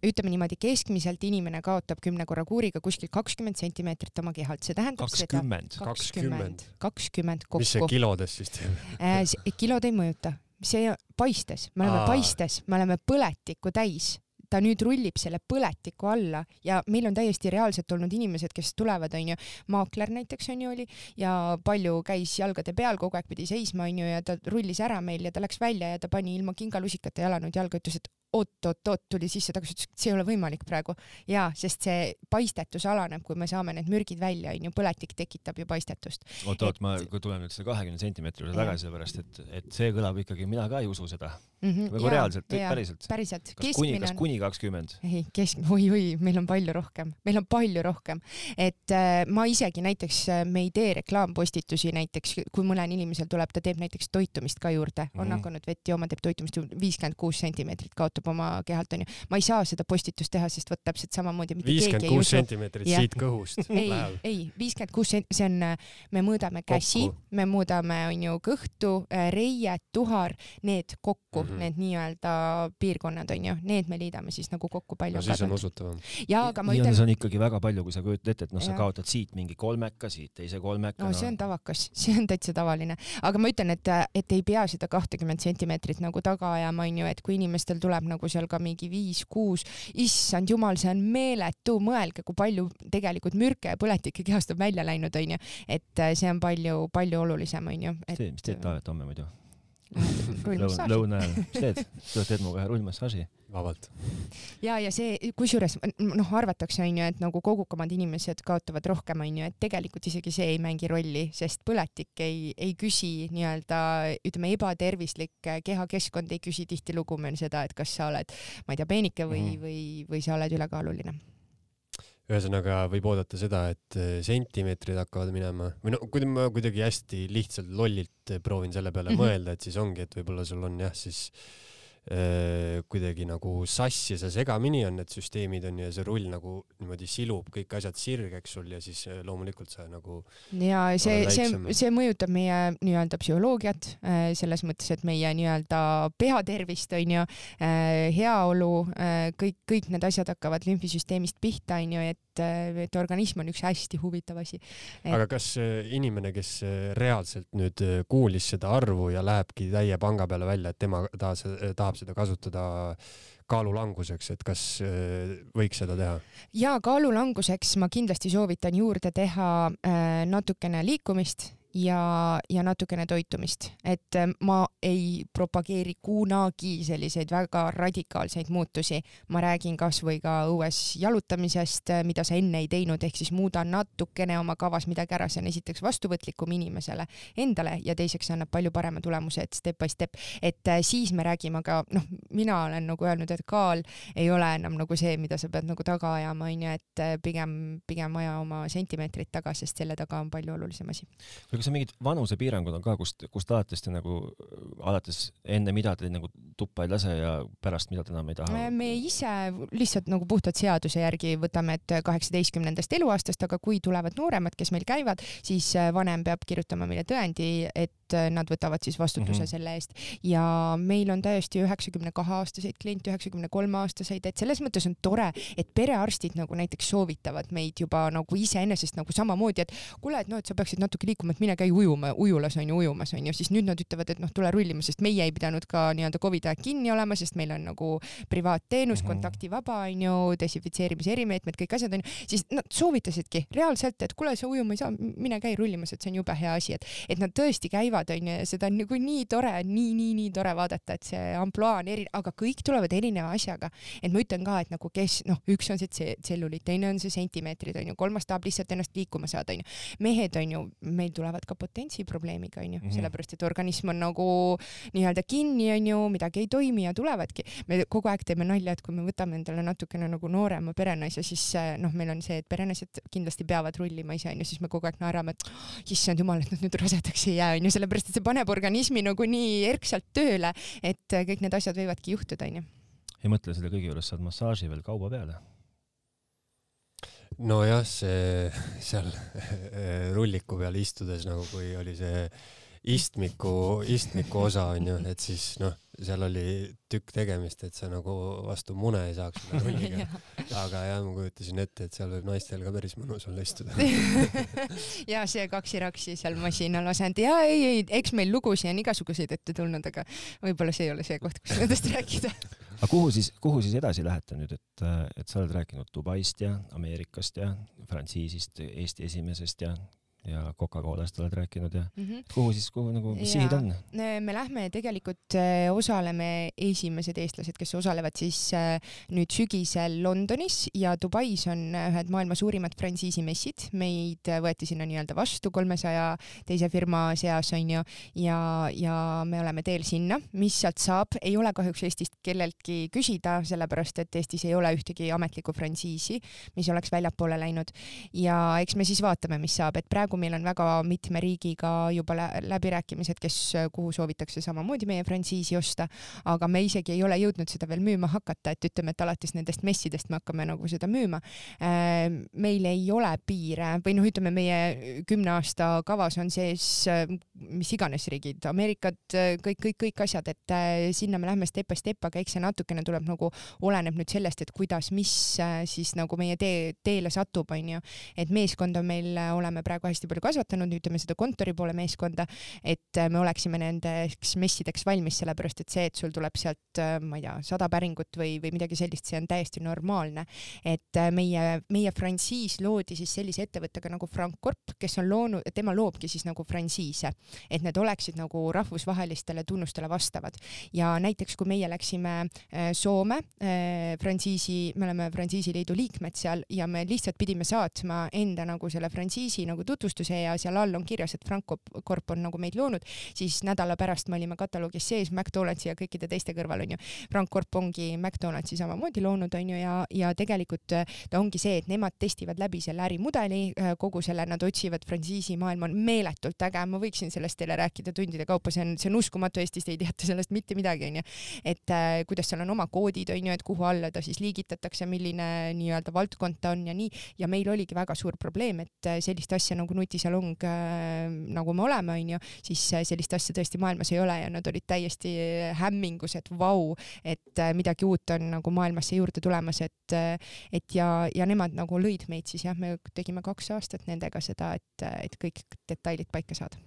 ütleme niimoodi, keskmiselt inimene kaotab kümne korra kuuriga kuskil kakskümmend sentimeetrit oma kehalt, see tähendab kakskümmend, kakskümmend, kakskümmend. Kokku. mis see kilodes siis teeb? Äh,? kilod ei mõjuta. See paistes, me oleme Aa. paistes, me oleme põletikku täis ta nüüd rullib selle põletiku alla ja meil on täiesti reaalselt olnud inimesed, kes tulevad, onju, maakler näiteks onju oli ja palju käis jalgade peal, kogu aeg pidi seisma onju ja ta rullis ära meil ja ta läks välja ja ta pani ilma kingalusikata jala nüüd jalga, ütles, et oot-oot-oot tuli sisse tagasi, ütles, et see ei ole võimalik praegu. jaa, sest see paistetus alaneb, kui me saame need mürgid välja, onju, põletik tekitab ju paistetust. oot-oot, ma tulen nüüd selle kahekümne sentimeetri juurde tagasi, sellepärast et, et see kõlab ikkagi, mina ka ei usu seda mm. -hmm, nagu reaalselt, päriselt. päriselt. kas kuni, kas kuni kakskümmend? ei, kesk-, oi-oi, meil on palju rohkem, meil on palju rohkem. et äh, ma isegi näiteks, äh, me ei tee reklaampostitusi näiteks, kui mõnel inimesel tuleb, ta teeb näiteks toitumist ka juurde, on mm -hmm. hakanud vett jooma, teeb toitumist viiskümmend kuus sentimeetrit kaotab oma kehalt onju. ma ei saa seda postitust teha, sest vot täpselt samamoodi ei usu. sentimeetrit siit kõhust ei, ei, viiskümmend kuus see on, me mõõdame käsi, me mõõdame onju kõhtu, äh, reied, tuhar, need kokku mm, -hmm. need nii-öelda piirkonnad onju, need me liidame siis nagu kokku palju. no siis on usutavam. ja aga ma ütlen. see on ikkagi väga palju, kui sa kujutad ette, et noh, sa kaotad siit mingi kolmeka, siit teise kolmeka. no see on tavakas, <laughs> see on täitsa tavaline, aga ma ütlen, et, et ei pea seda kahtekümmet sentimeetrit nagu taga ajama, onju, et kui inimestel tuleb nagu seal ka mingi viis-kuus, issand jumal, see on meeletu, mõelge, kui palju tegelikult mürke ja põletikke kehast on välja läinud, onju, et äh, see on palju-palju olulisem, onju. mis teed, mis teed Taavet homme muidu? Rullmassaaži. lõuna ajal, mis teed? tuled teed minuga ühe rullmassaaži? vabalt. ja, ja see, kusjuures noh, arvatakse onju, et nagu kogukamad inimesed kaotavad rohkem onju, et tegelikult isegi see ei mängi rolli, sest põletik ei, ei küsi nii-öelda ütleme, ebatervislik kehakeskkond ei küsi tihtilugu meil seda, et kas sa oled, ma ei tea, peenike või mm, -hmm. või, või sa oled ülekaaluline ühesõnaga võib oodata seda, et äh, sentimeetrid hakkavad minema või no kui ma kuidagi hästi lihtsalt lollilt proovin selle peale mm -hmm. mõelda, et siis ongi, et võib-olla sul on jah, siis Äh, kuidagi nagu sassi ja segamini on need süsteemid on ju ja see rull nagu niimoodi silub kõik asjad sirgeks sul ja siis loomulikult sa nagu ja see, see, see mõjutab meie nii-öelda psühholoogiat selles mõttes, et meie nii-öelda peatervist on ju, heaolu, kõik, kõik need asjad hakkavad lümfisüsteemist pihta on ju, et et organism on üks hästi huvitav asi. Et.... aga kas inimene, kes reaalselt nüüd kuulis seda arvu ja lähebki täie panga peale välja, et tema tahab, tahab tahab seda kasutada kaalulanguseks, et kas äh, võiks seda teha? ja kaalulanguseks ma kindlasti soovitan juurde teha äh, natukene liikumist ja, ja natukene toitumist, et äh, ma ei propageeri kunagi selliseid väga radikaalseid muutusi. ma räägin kasvõi ka õues jalutamisest, äh, mida sa enne ei teinud, ehk siis muuda natukene oma kavas midagi ära, see on esiteks vastuvõtlikum inimesele endale ja teiseks annab palju parema tulemuse, et step by step, et äh, siis me räägime ka, noh, mina olen nagu öelnud, et kaal ei ole enam nagu see, mida sa pead nagu taga ajama, onju, et pigem, pigem aja oma sentimeetrit taga, sest selle taga on palju olulisem asi kas mingid vanusepiirangud on ka, kust, kust alates te nagu, alates enne mida te nagu tuppa ei lase ja pärast mida te enam ei taha? me ise lihtsalt nagu puhtalt seaduse järgi võtame, et kaheksateistkümnendast eluaastast, aga kui tulevad nooremad, kes meil käivad, siis vanem peab kirjutama meile tõendi, et nad võtavad siis vastutuse mm -hmm. selle eest ja meil on täiesti üheksakümne kahe aastaseid kliente, üheksakümne kolme aastaseid, et selles mõttes on tore, et perearstid nagu näiteks soovitavad meid juba nagu iseenesest nagu samamoodi, et kuule, et noh, et sa peaksid natuke liikuma, et mine käi ujuma, ujulas on ju, ujumas on ju, siis nüüd nad ütlevad, et noh, tule rullima, sest meie ei pidanud ka nii-öelda Covidi aeg kinni olema, sest meil on nagu privaatteenus mm, -hmm. kontaktivaba on ju, desinfitseerimise erimeetmed, kõik asjad on ju, siis nad soovitasidki reaalselt, et kuule, sa ujuma ei saa, mine käi rullimas, et see on jube hea asi, et, et nad tõesti käivad käivad, onju, ja seda on nagu nii tore, nii, nii, nii tore vaadata, et see ampluaa on eri, aga kõik tulevad erineva asjaga. et ma ütlen ka, et nagu kes, noh, üks on see tselluliit, teine on see sentimeetrid, onju, kolmas tahab lihtsalt ennast liikuma saada, onju. mehed, onju, meil tulevad ka potentsiprobleemiga, onju mm -hmm., sellepärast et organism on nagu nii-öelda kinni, onju, midagi ei toimi ja tulevadki. me kogu aeg teeme nalja, et kui me võtame endale natukene nagu noorema perenaise, siis noh, meil on see, et perenaised kindlasti peavad rullima ise, onju, siis me kogu aeg naerame, et issand jumal, et nad nüüd rasedaks ei jää, onju, sellepärast et see paneb organismi nagu nii erksalt tööle, et kõik need asjad võivadki juhtuda, onju. ei mõtle selle kõige juures saad massaaži veel kauba peale nojah, see <laughs> seal rulliku peal istudes nagu, kui oli see istmiku, istmiku osa onju, et siis noh, seal oli tükk tegemist, et sa nagu vastu mune ei saaks selle rulliga. <laughs> aga jah, ma kujutasin ette, et seal võib naistel ka päris mõnus olla istuda <laughs> ja see kaksiraksi seal masinal asend ja ei, ei, eks meil lugusid on igasuguseid ette tulnud, aga võib-olla see ei ole see koht, kus nendest rääkida. <laughs> aga kuhu siis, kuhu siis edasi lähete nüüd, et, et sa oled rääkinud Dubaist ja Ameerikast ja frantsiisist, Eesti esimesest ja ja Coca-Colast oled rääkinud ja mm -hmm. kuhu siis, kuhu nagu, mis sihid on? me lähme tegelikult, äh, osaleme esimesed eestlased, kes osalevad siis äh, nüüd sügisel Londonis ja Dubais on äh, ühed maailma suurimad frantsiisimessid. meid võeti sinna nii-öelda vastu kolmesaja teise firma seas onju ja, ja me oleme teel sinna. mis sealt saab, ei ole kahjuks Eestist kelleltki küsida, sellepärast et Eestis ei ole ühtegi ametlikku frantsiisi, mis oleks väljapoole läinud ja eks me siis vaatame, mis saab, et praegu praegu meil on väga mitme riigiga juba läbirääkimised, kes, kuhu soovitakse samamoodi meie frantsiisi osta, aga me isegi ei ole jõudnud seda veel müüma hakata, et ütleme, et alates nendest messidest me hakkame nagu seda müüma. Ehm, meil ei ole piire või noh, ütleme meie kümne aasta kavas on sees mis iganes riigid, Ameerikad, kõik, kõik, kõik asjad, et sinna me lähme step by step, aga eks see natukene tuleb nagu, oleneb nüüd sellest, et kuidas, mis siis nagu meie tee, teele satub, onju. et meeskonda meil oleme praegu hästi hästi palju kasvatanud, ütleme seda kontori poole meeskonda, et äh, me oleksime nendeks messideks valmis, sellepärast et see, et sul tuleb sealt, äh, ma ei tea, sada päringut või, või midagi sellist, see on täiesti normaalne. et äh, meie, meie frantsiis loodi siis sellise ettevõttega nagu Frank Korp, kes on loonud, tema loobki siis nagu frantsiise, et need oleksid nagu rahvusvahelistele tunnustele vastavad. ja näiteks kui meie läksime Soome frantsiisi, me oleme frantsiisiliidu liikmed seal ja me lihtsalt pidime saatma enda nagu selle frantsiisi nagu tutvustama, tutvustuse ja seal all on kirjas, et Frank Corp on nagu meid loonud, siis nädala pärast me olime kataloogis sees McDonaldsi ja kõikide teiste kõrval onju. Frank Corp ongi McDonaldsi samamoodi loonud onju ja, ja tegelikult äh, ta ongi see, et nemad testivad läbi selle ärimudeli, äh, kogu selle, nad otsivad frantsiisi maailm on meeletult äge, ma võiksin sellest teile rääkida tundide kaupa, see on, see on uskumatu, Eestis ei teata sellest mitte midagi onju. et äh, kuidas seal on oma koodid onju, et kuhu alla ta siis liigitatakse, milline nii-öelda valdkond ta on ja nii ja meil oligi väga suur probleem, et sellist asja nagu nutisalong äh, nagu me oleme, onju, siis äh, sellist asja tõesti maailmas ei ole ja nad olid täiesti hämmingus, et vau, et äh, midagi uut on nagu maailmasse juurde tulemas, et, et ja, ja nemad nagu lõid meid siis jah, me tegime kaks aastat nendega seda, et, et kõik detailid paika saada.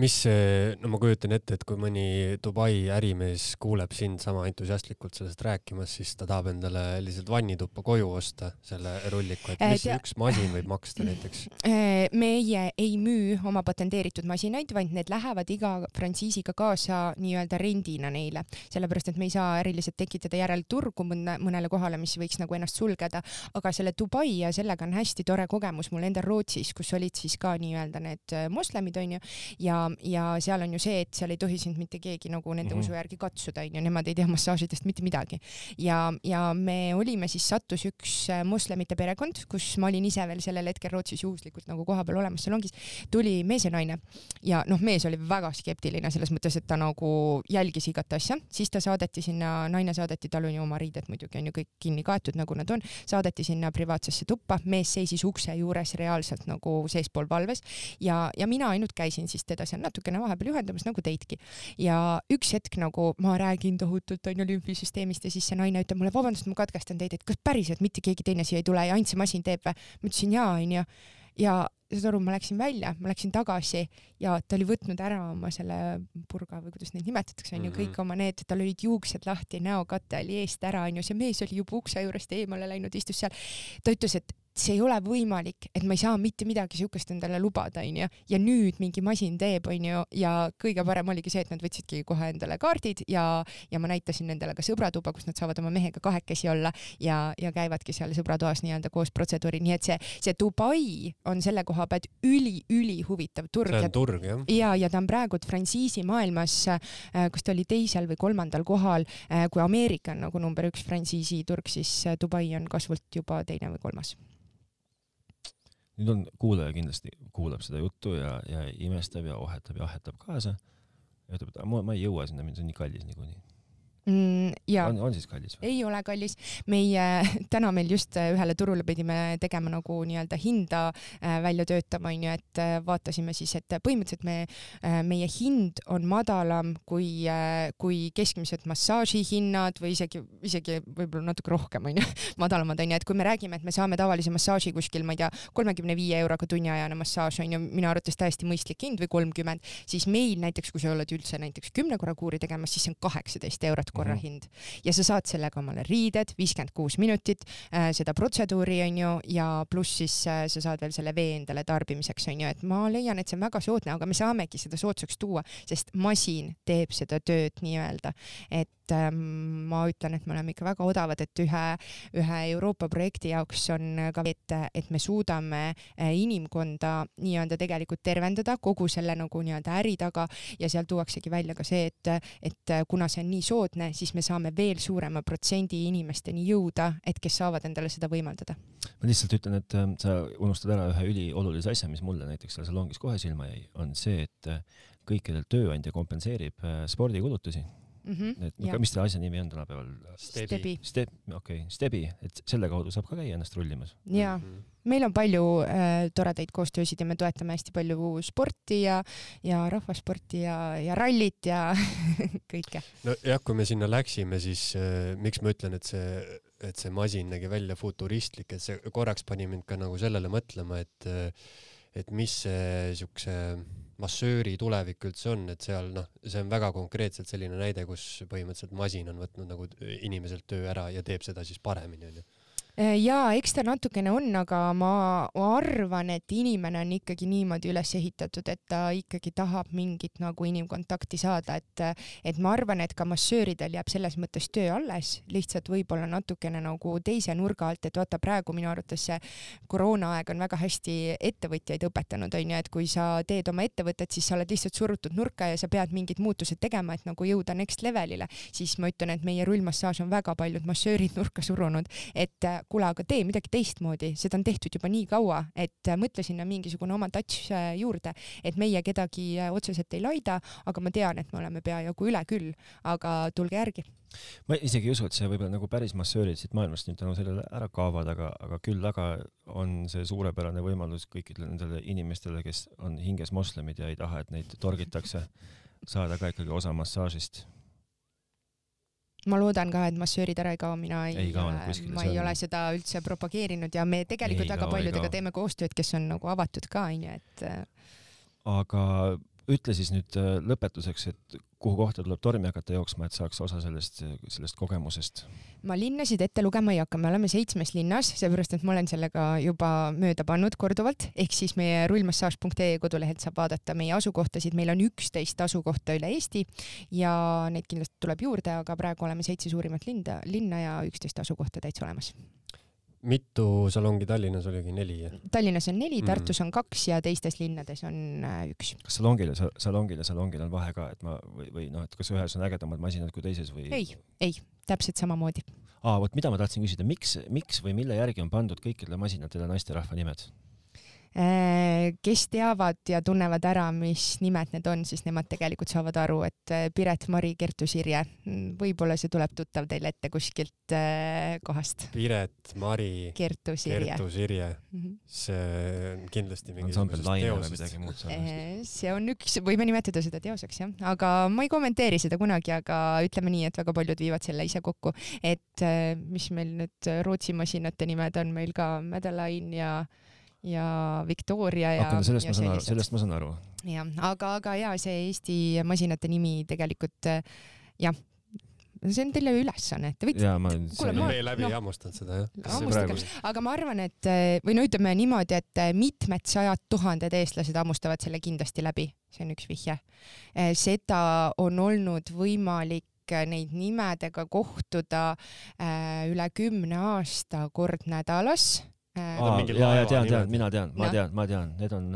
Mis see, no ma kujutan ette, et kui mõni Dubai ärimees kuuleb sind sama entusiastlikult sellest rääkimas, siis ta tahab endale lihtsalt vannituppa koju osta selle rulliku, et mis äh, üks masin võib maksta näiteks? <laughs> meie ei müü oma patenteeritud masinaid, vaid need lähevad iga frantsiisiga kaasa nii-öelda rendina neile, sellepärast et me ei saa äriliselt tekitada järelturgu mõne, mõnele kohale, mis võiks nagu ennast sulgeda, aga selle Dubai ja sellega on hästi tore kogemus mul endal Rootsis, kus olid siis ka nii-öelda need äh, moslemid onju ja, ja seal on ju see, et seal ei tohi sind mitte keegi nagu nende mm -hmm. usu järgi katsuda onju, nemad ei tea massaažidest mitte midagi. ja, ja me olime siis, sattus üks äh, moslemite perekond, kus ma olin ise veel sellel hetkel Rootsis juhuslikult nagu kohapeal olemas salongis, tuli mees ja naine. Ja noh, mees oli väga skeptiline selles mõttes, et ta nagu jälgis igat asja, siis ta saadeti sinna, naine saadeti, tal on ju oma riided muidugi on ju kõik kinni kaetud, nagu nad on, saadeti sinna privaatsesse tuppa, mees seisis ukse juures reaalselt nagu seespool valves. Ja, ja mina ainult käisin siis teda seal natukene vahepeal juhendamas nagu teidki. ja üks hetk nagu ma räägin tohutult onju lümfisüsteemist ja siis see naine ütleb mulle, vabandust, ma katkestan teid, et kas päriselt mitte keegi teine siia ei tule ja ainult see masin teeb või? ma ütlesin jaa onju ja saad aru, ma läksin välja, ma läksin tagasi ja ta oli võtnud ära oma selle purga või kuidas neid nimetatakse, onju, kõik mhm. oma need, tal olid juuksed lahti, näokate oli eest ära, onju, see mees oli juba ukse juurest eemale läinud, istus seal. ta ütles, et see ei ole võimalik, et ma ei saa mitte midagi siukest endale lubada, onju. ja nüüd mingi masin teeb, onju, ja kõige parem oligi see, et nad võtsidki kohe endale kaardid ja, ja ma näitasin nendele ka sõbratuba, kus nad saavad oma mehega kahekesi olla ja, ja käivadki seal sõbratoas nii-öelda koos protseduuri, nii et see, see Dubai on selle koha pealt üli-ülihuvitav turg. see on turg jah. ja, ja ta on praegu frantsiisi maailmas, äh, kas ta oli teisel või kolmandal kohal, äh, kui Ameerika on nagu number üks frantsiisiturg, siis äh, Dubai on kasvult juba teine või kolmas nüüd on kuulaja kindlasti kuulab seda juttu ja, ja imestab ja ohetab ja ahetab kaasa. Ja ütleb, et ma, ma ei jõua sinna see on nii kallis niikuinii mm,. on, on siis kallis või? ei ole kallis. meie, <laughs> täna meil just äh, ühele turule pidime tegema nagu nii-öelda hinda äh, välja töötama, onju, et äh, vaatasime siis, et põhimõtteliselt me, meie hind on madalam kui, kui keskmised massaažihinnad või isegi, isegi võib-olla natuke rohkem, onju, <laughs> madalamad, onju, et kui me räägime, et me saame tavalise massaaži kuskil, ma ei tea, kolmekümne viie euroga tunniajane massaaž, onju, minu arvates täiesti mõistlik hind või kolmkümmend, siis meil näiteks, kui sa oled üldse näiteks kümne korra kuuri tegemas, siis see on kaheksateist eurot korra mm -hmm. hind. Ja sa saad sellega omale riided, viiskümmend kuus minutit äh, seda protseduuri onju ja pluss siis äh, sa saad veel selle vee endale tarbimiseks onju, et ma leian, et see on väga soodne, aga me saamegi seda soodsaks tuua, sest masin teeb seda tööd nii-öelda, et et ähm, ma ütlen, et me oleme ikka väga odavad, et ühe, ühe Euroopa projekti jaoks on ka, et, et me suudame äh, inimkonda nii-öelda tegelikult tervendada kogu selle nagu nii-öelda äri taga. Ja seal tuuaksegi välja ka see, et, et kuna see on nii soodne, siis me saame veel suurema protsendi inimesteni jõuda, et kes saavad endale seda võimaldada. ma lihtsalt ütlen, et ähm, sa unustad ära ühe üliolulise asja, mis mulle näiteks seal salongis kohe silma jäi, on see, et äh, kõikidel tööandja kompenseerib äh, spordikulutusi mm. -hmm, et mis selle asja nimi on tänapäeval? Stebi. Step, okei okay,, Stebi, et selle kaudu saab ka käia ennast rollimas. jaa mm, -hmm. meil on palju äh, toredaid koostöösid ja me toetame hästi palju sporti ja, ja rahvasporti ja, ja rallit ja <laughs> kõike. nojah, kui me sinna läksime, siis äh, miks ma ütlen, et see, et see masin nägi välja futuristlik, et see korraks pani mind ka nagu sellele mõtlema, et, et mis see siukse massööri tulevik üldse on, et seal noh, see on väga konkreetselt selline näide, kus põhimõtteliselt masin on võtnud nagu inimeselt töö ära ja teeb seda siis paremini onju jaa, eks ta natukene on, aga ma arvan, et inimene on ikkagi niimoodi üles ehitatud, et ta ikkagi tahab mingit nagu inimkontakti saada, et et ma arvan, et ka massööridel jääb selles mõttes töö alles, lihtsalt võib-olla natukene nagu teise nurga alt, et vaata praegu minu arvates see koroonaaeg on väga hästi ettevõtjaid õpetanud, onju, et kui sa teed oma ettevõtet, siis sa oled lihtsalt surutud nurka ja sa pead mingid muutused tegema, et nagu jõuda next levelile, siis ma ütlen, et meie rullmassaaž on väga paljud massöörid nurka surunud, et kuule, aga tee midagi teistmoodi, seda on tehtud juba nii kaua, et äh, mõtle sinna mingisugune oma touch äh, juurde, et meie kedagi äh, otseselt ei laida, aga ma tean, et me oleme peajagu üle küll, aga tulge järgi. Ma isegi ei usu, et see võib-olla nagu päris massöörid siit maailmast nüüd tänu sellele ära kaovad, aga, aga küll aga on see suurepärane võimalus kõikidele nendele inimestele, kes on hinges moslemid ja ei taha, et neid torgitakse, saada ka ikkagi osa massaažist ma loodan ka, et massöörid ära ei kao, mina ei, ei, kuskile, ma ei ole seda üldse propageerinud ja me tegelikult ei väga kao, paljudega teeme koostööd, kes on nagu avatud ka onju, et. aga ütle siis nüüd äh, lõpetuseks, et kuhu kohta tuleb tormi hakata jooksma, et saaks osa sellest, sellest kogemusest? ma linnasid ette lugema ei hakka, me oleme seitsmes linnas, seepärast et ma olen sellega juba mööda pannud korduvalt, ehk siis meie rullmassaaž.ee kodulehelt saab vaadata meie asukohtasid, meil on üksteist asukohta üle Eesti ja neid kindlasti tuleb juurde, aga praegu oleme seitse suurimat linda, linna ja üksteist asukohta täitsa olemas mitu salongi Tallinnas oligi, neli? Tallinnas on neli, Tartus on kaks ja teistes linnades on äh, üks. kas salongil ja salongil ja salongil on vahe ka, et ma või, või noh, et kas ühes on ägedamad masinad kui teises või? ei, ei, täpselt samamoodi. aa, vot mida ma tahtsin küsida, miks, miks või mille järgi on pandud kõikidele masinatele naisterahva nimed? Äh, kes teavad ja tunnevad ära, mis nimed need on, siis nemad tegelikult saavad aru, et äh, Piret, Mari, Kertu, Sirje, võib-olla see tuleb tuttav teile ette kuskilt äh, kohast. Piret, Mari, Kertu, Sirje. Kertu, Sirje mm. -hmm. see on kindlasti mingisugusest teosest. see on üks, võime nimetada seda teoseks jah, aga ma ei kommenteeri seda kunagi, aga ütleme nii, et väga paljud viivad selle ise kokku, et mis meil nüüd Rootsi masinate nimed on meil ka Madeline ja ja Victoria ja. sellest ma saan aru, sellest ma saan aru. jah, aga, aga ja see Eesti masinate nimi tegelikult jah, see on teile ülesanne, et te võite ja ma Kuule, me ma- vee läbi ei hammustanud seda jah. Aga ma arvan, et või no ütleme niimoodi, et mitmed sajad tuhanded eestlased hammustavad selle kindlasti läbi, see on üks vihje. seda on olnud võimalik neid nimedega kohtuda üle kümne aasta kord nädalas aa, ja, ja tean, tean, mina tean, ma Noh. tean, ma tean, need on,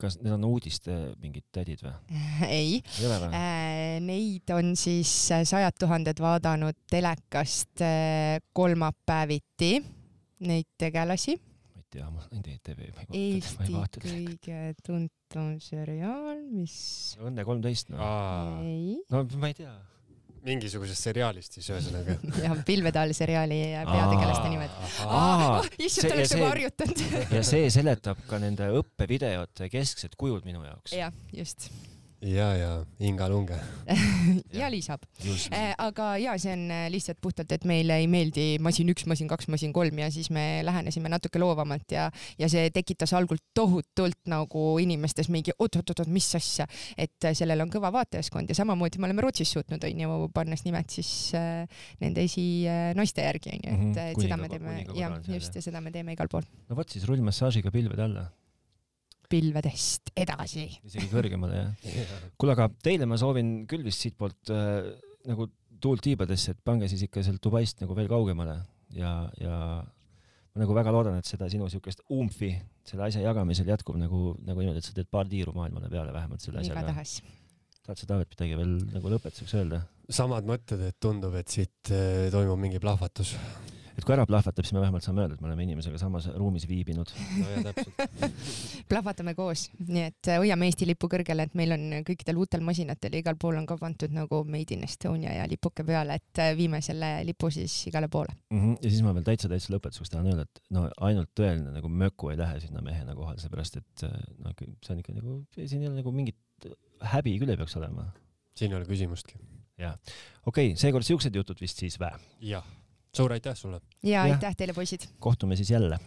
kas need on uudiste mingid tädid või? <laughs> ei või? äh,, neid on siis sajad tuhanded vaadanud telekast äh, kolmapäeviti, neid tegelasi. ma ei tea, ma olen ETV, ma ei vaata, ma Eesti kõige tuntum seriaal, mis Õnne kolmteist, noh. ei, no ma ei tea. Mingisugusest seriaalist siis ühesõnaga. <laughs> ja Pilvetal seriaali peategelaste nimed. Issand, oleks see- nagu harjutanud. <laughs> ja see seletab ka nende õppevideote kesksed kujud minu jaoks. jah, just. ja, ja Inga Lunge. <laughs> ja lisab. just. aga ja see on äh, lihtsalt puhtalt, et meile ei meeldi masin üks, masin kaks, masin kolm ja siis me lähenesime natuke loovamalt ja, ja see tekitas algul tohutult nagu inimestes mingi oot-oot-oot, mis asja, et äh, sellel on kõva vaatajaskond ja samamoodi me oleme Rootsis suutnud, onju, pannes nimed siis äh, nende esinaiste järgi, onju, et Mhm, äh, et seda me teeme kuniga ja korra on seal, just jah. ja seda me teeme igal pool. no vot siis rullmassaažiga pilvede alla, pilvedest edasi. isegi kõrgemale jah. <laughs> kuule, aga teile ma soovin küll vist siitpoolt äh, nagu tuult tiibadesse, et pange siis ikka sealt Dubaist nagu veel kaugemale ja, ja ma nagu väga loodan, et seda sinu siukest umfi selle asja jagamisel jätkub nagu, nagu niimoodi, et sa teed paar tiiru maailmale peale vähemalt selle asjaga. igatahes. tahad sa, Taavet, midagi veel nagu lõpetuseks öelda? samad mõtted, et tundub, et siit eh, toimub mingi plahvatus. Et kui ära plahvatab, siis me vähemalt saame öelda, et me oleme inimesega samas ruumis viibinud. no ja täpselt. <laughs> plahvatame koos, nii et äh, hoiame Eesti lipu kõrgel, et meil on kõikidel uutel masinatel ja igal pool on ka pandud nagu Made in Estonia ja lipuke peale, et äh, viime selle lipu siis igale poole. mm. -hmm. ja siis ma veel täitsa täitsa lõpetuseks tahan öelda, et no ainult tõeline nagu möku ei lähe sinna mehena kohale, seepärast et äh, no see on ikka nagu, siin ei ole nagu mingit häbi küll ei peaks olema. siin ei ole küsimustki. okei okay,, seekord siuksed jutud vist siis vä. jah. Suur aitäh sulle. ja aitäh teile, poisid. kohtume siis jälle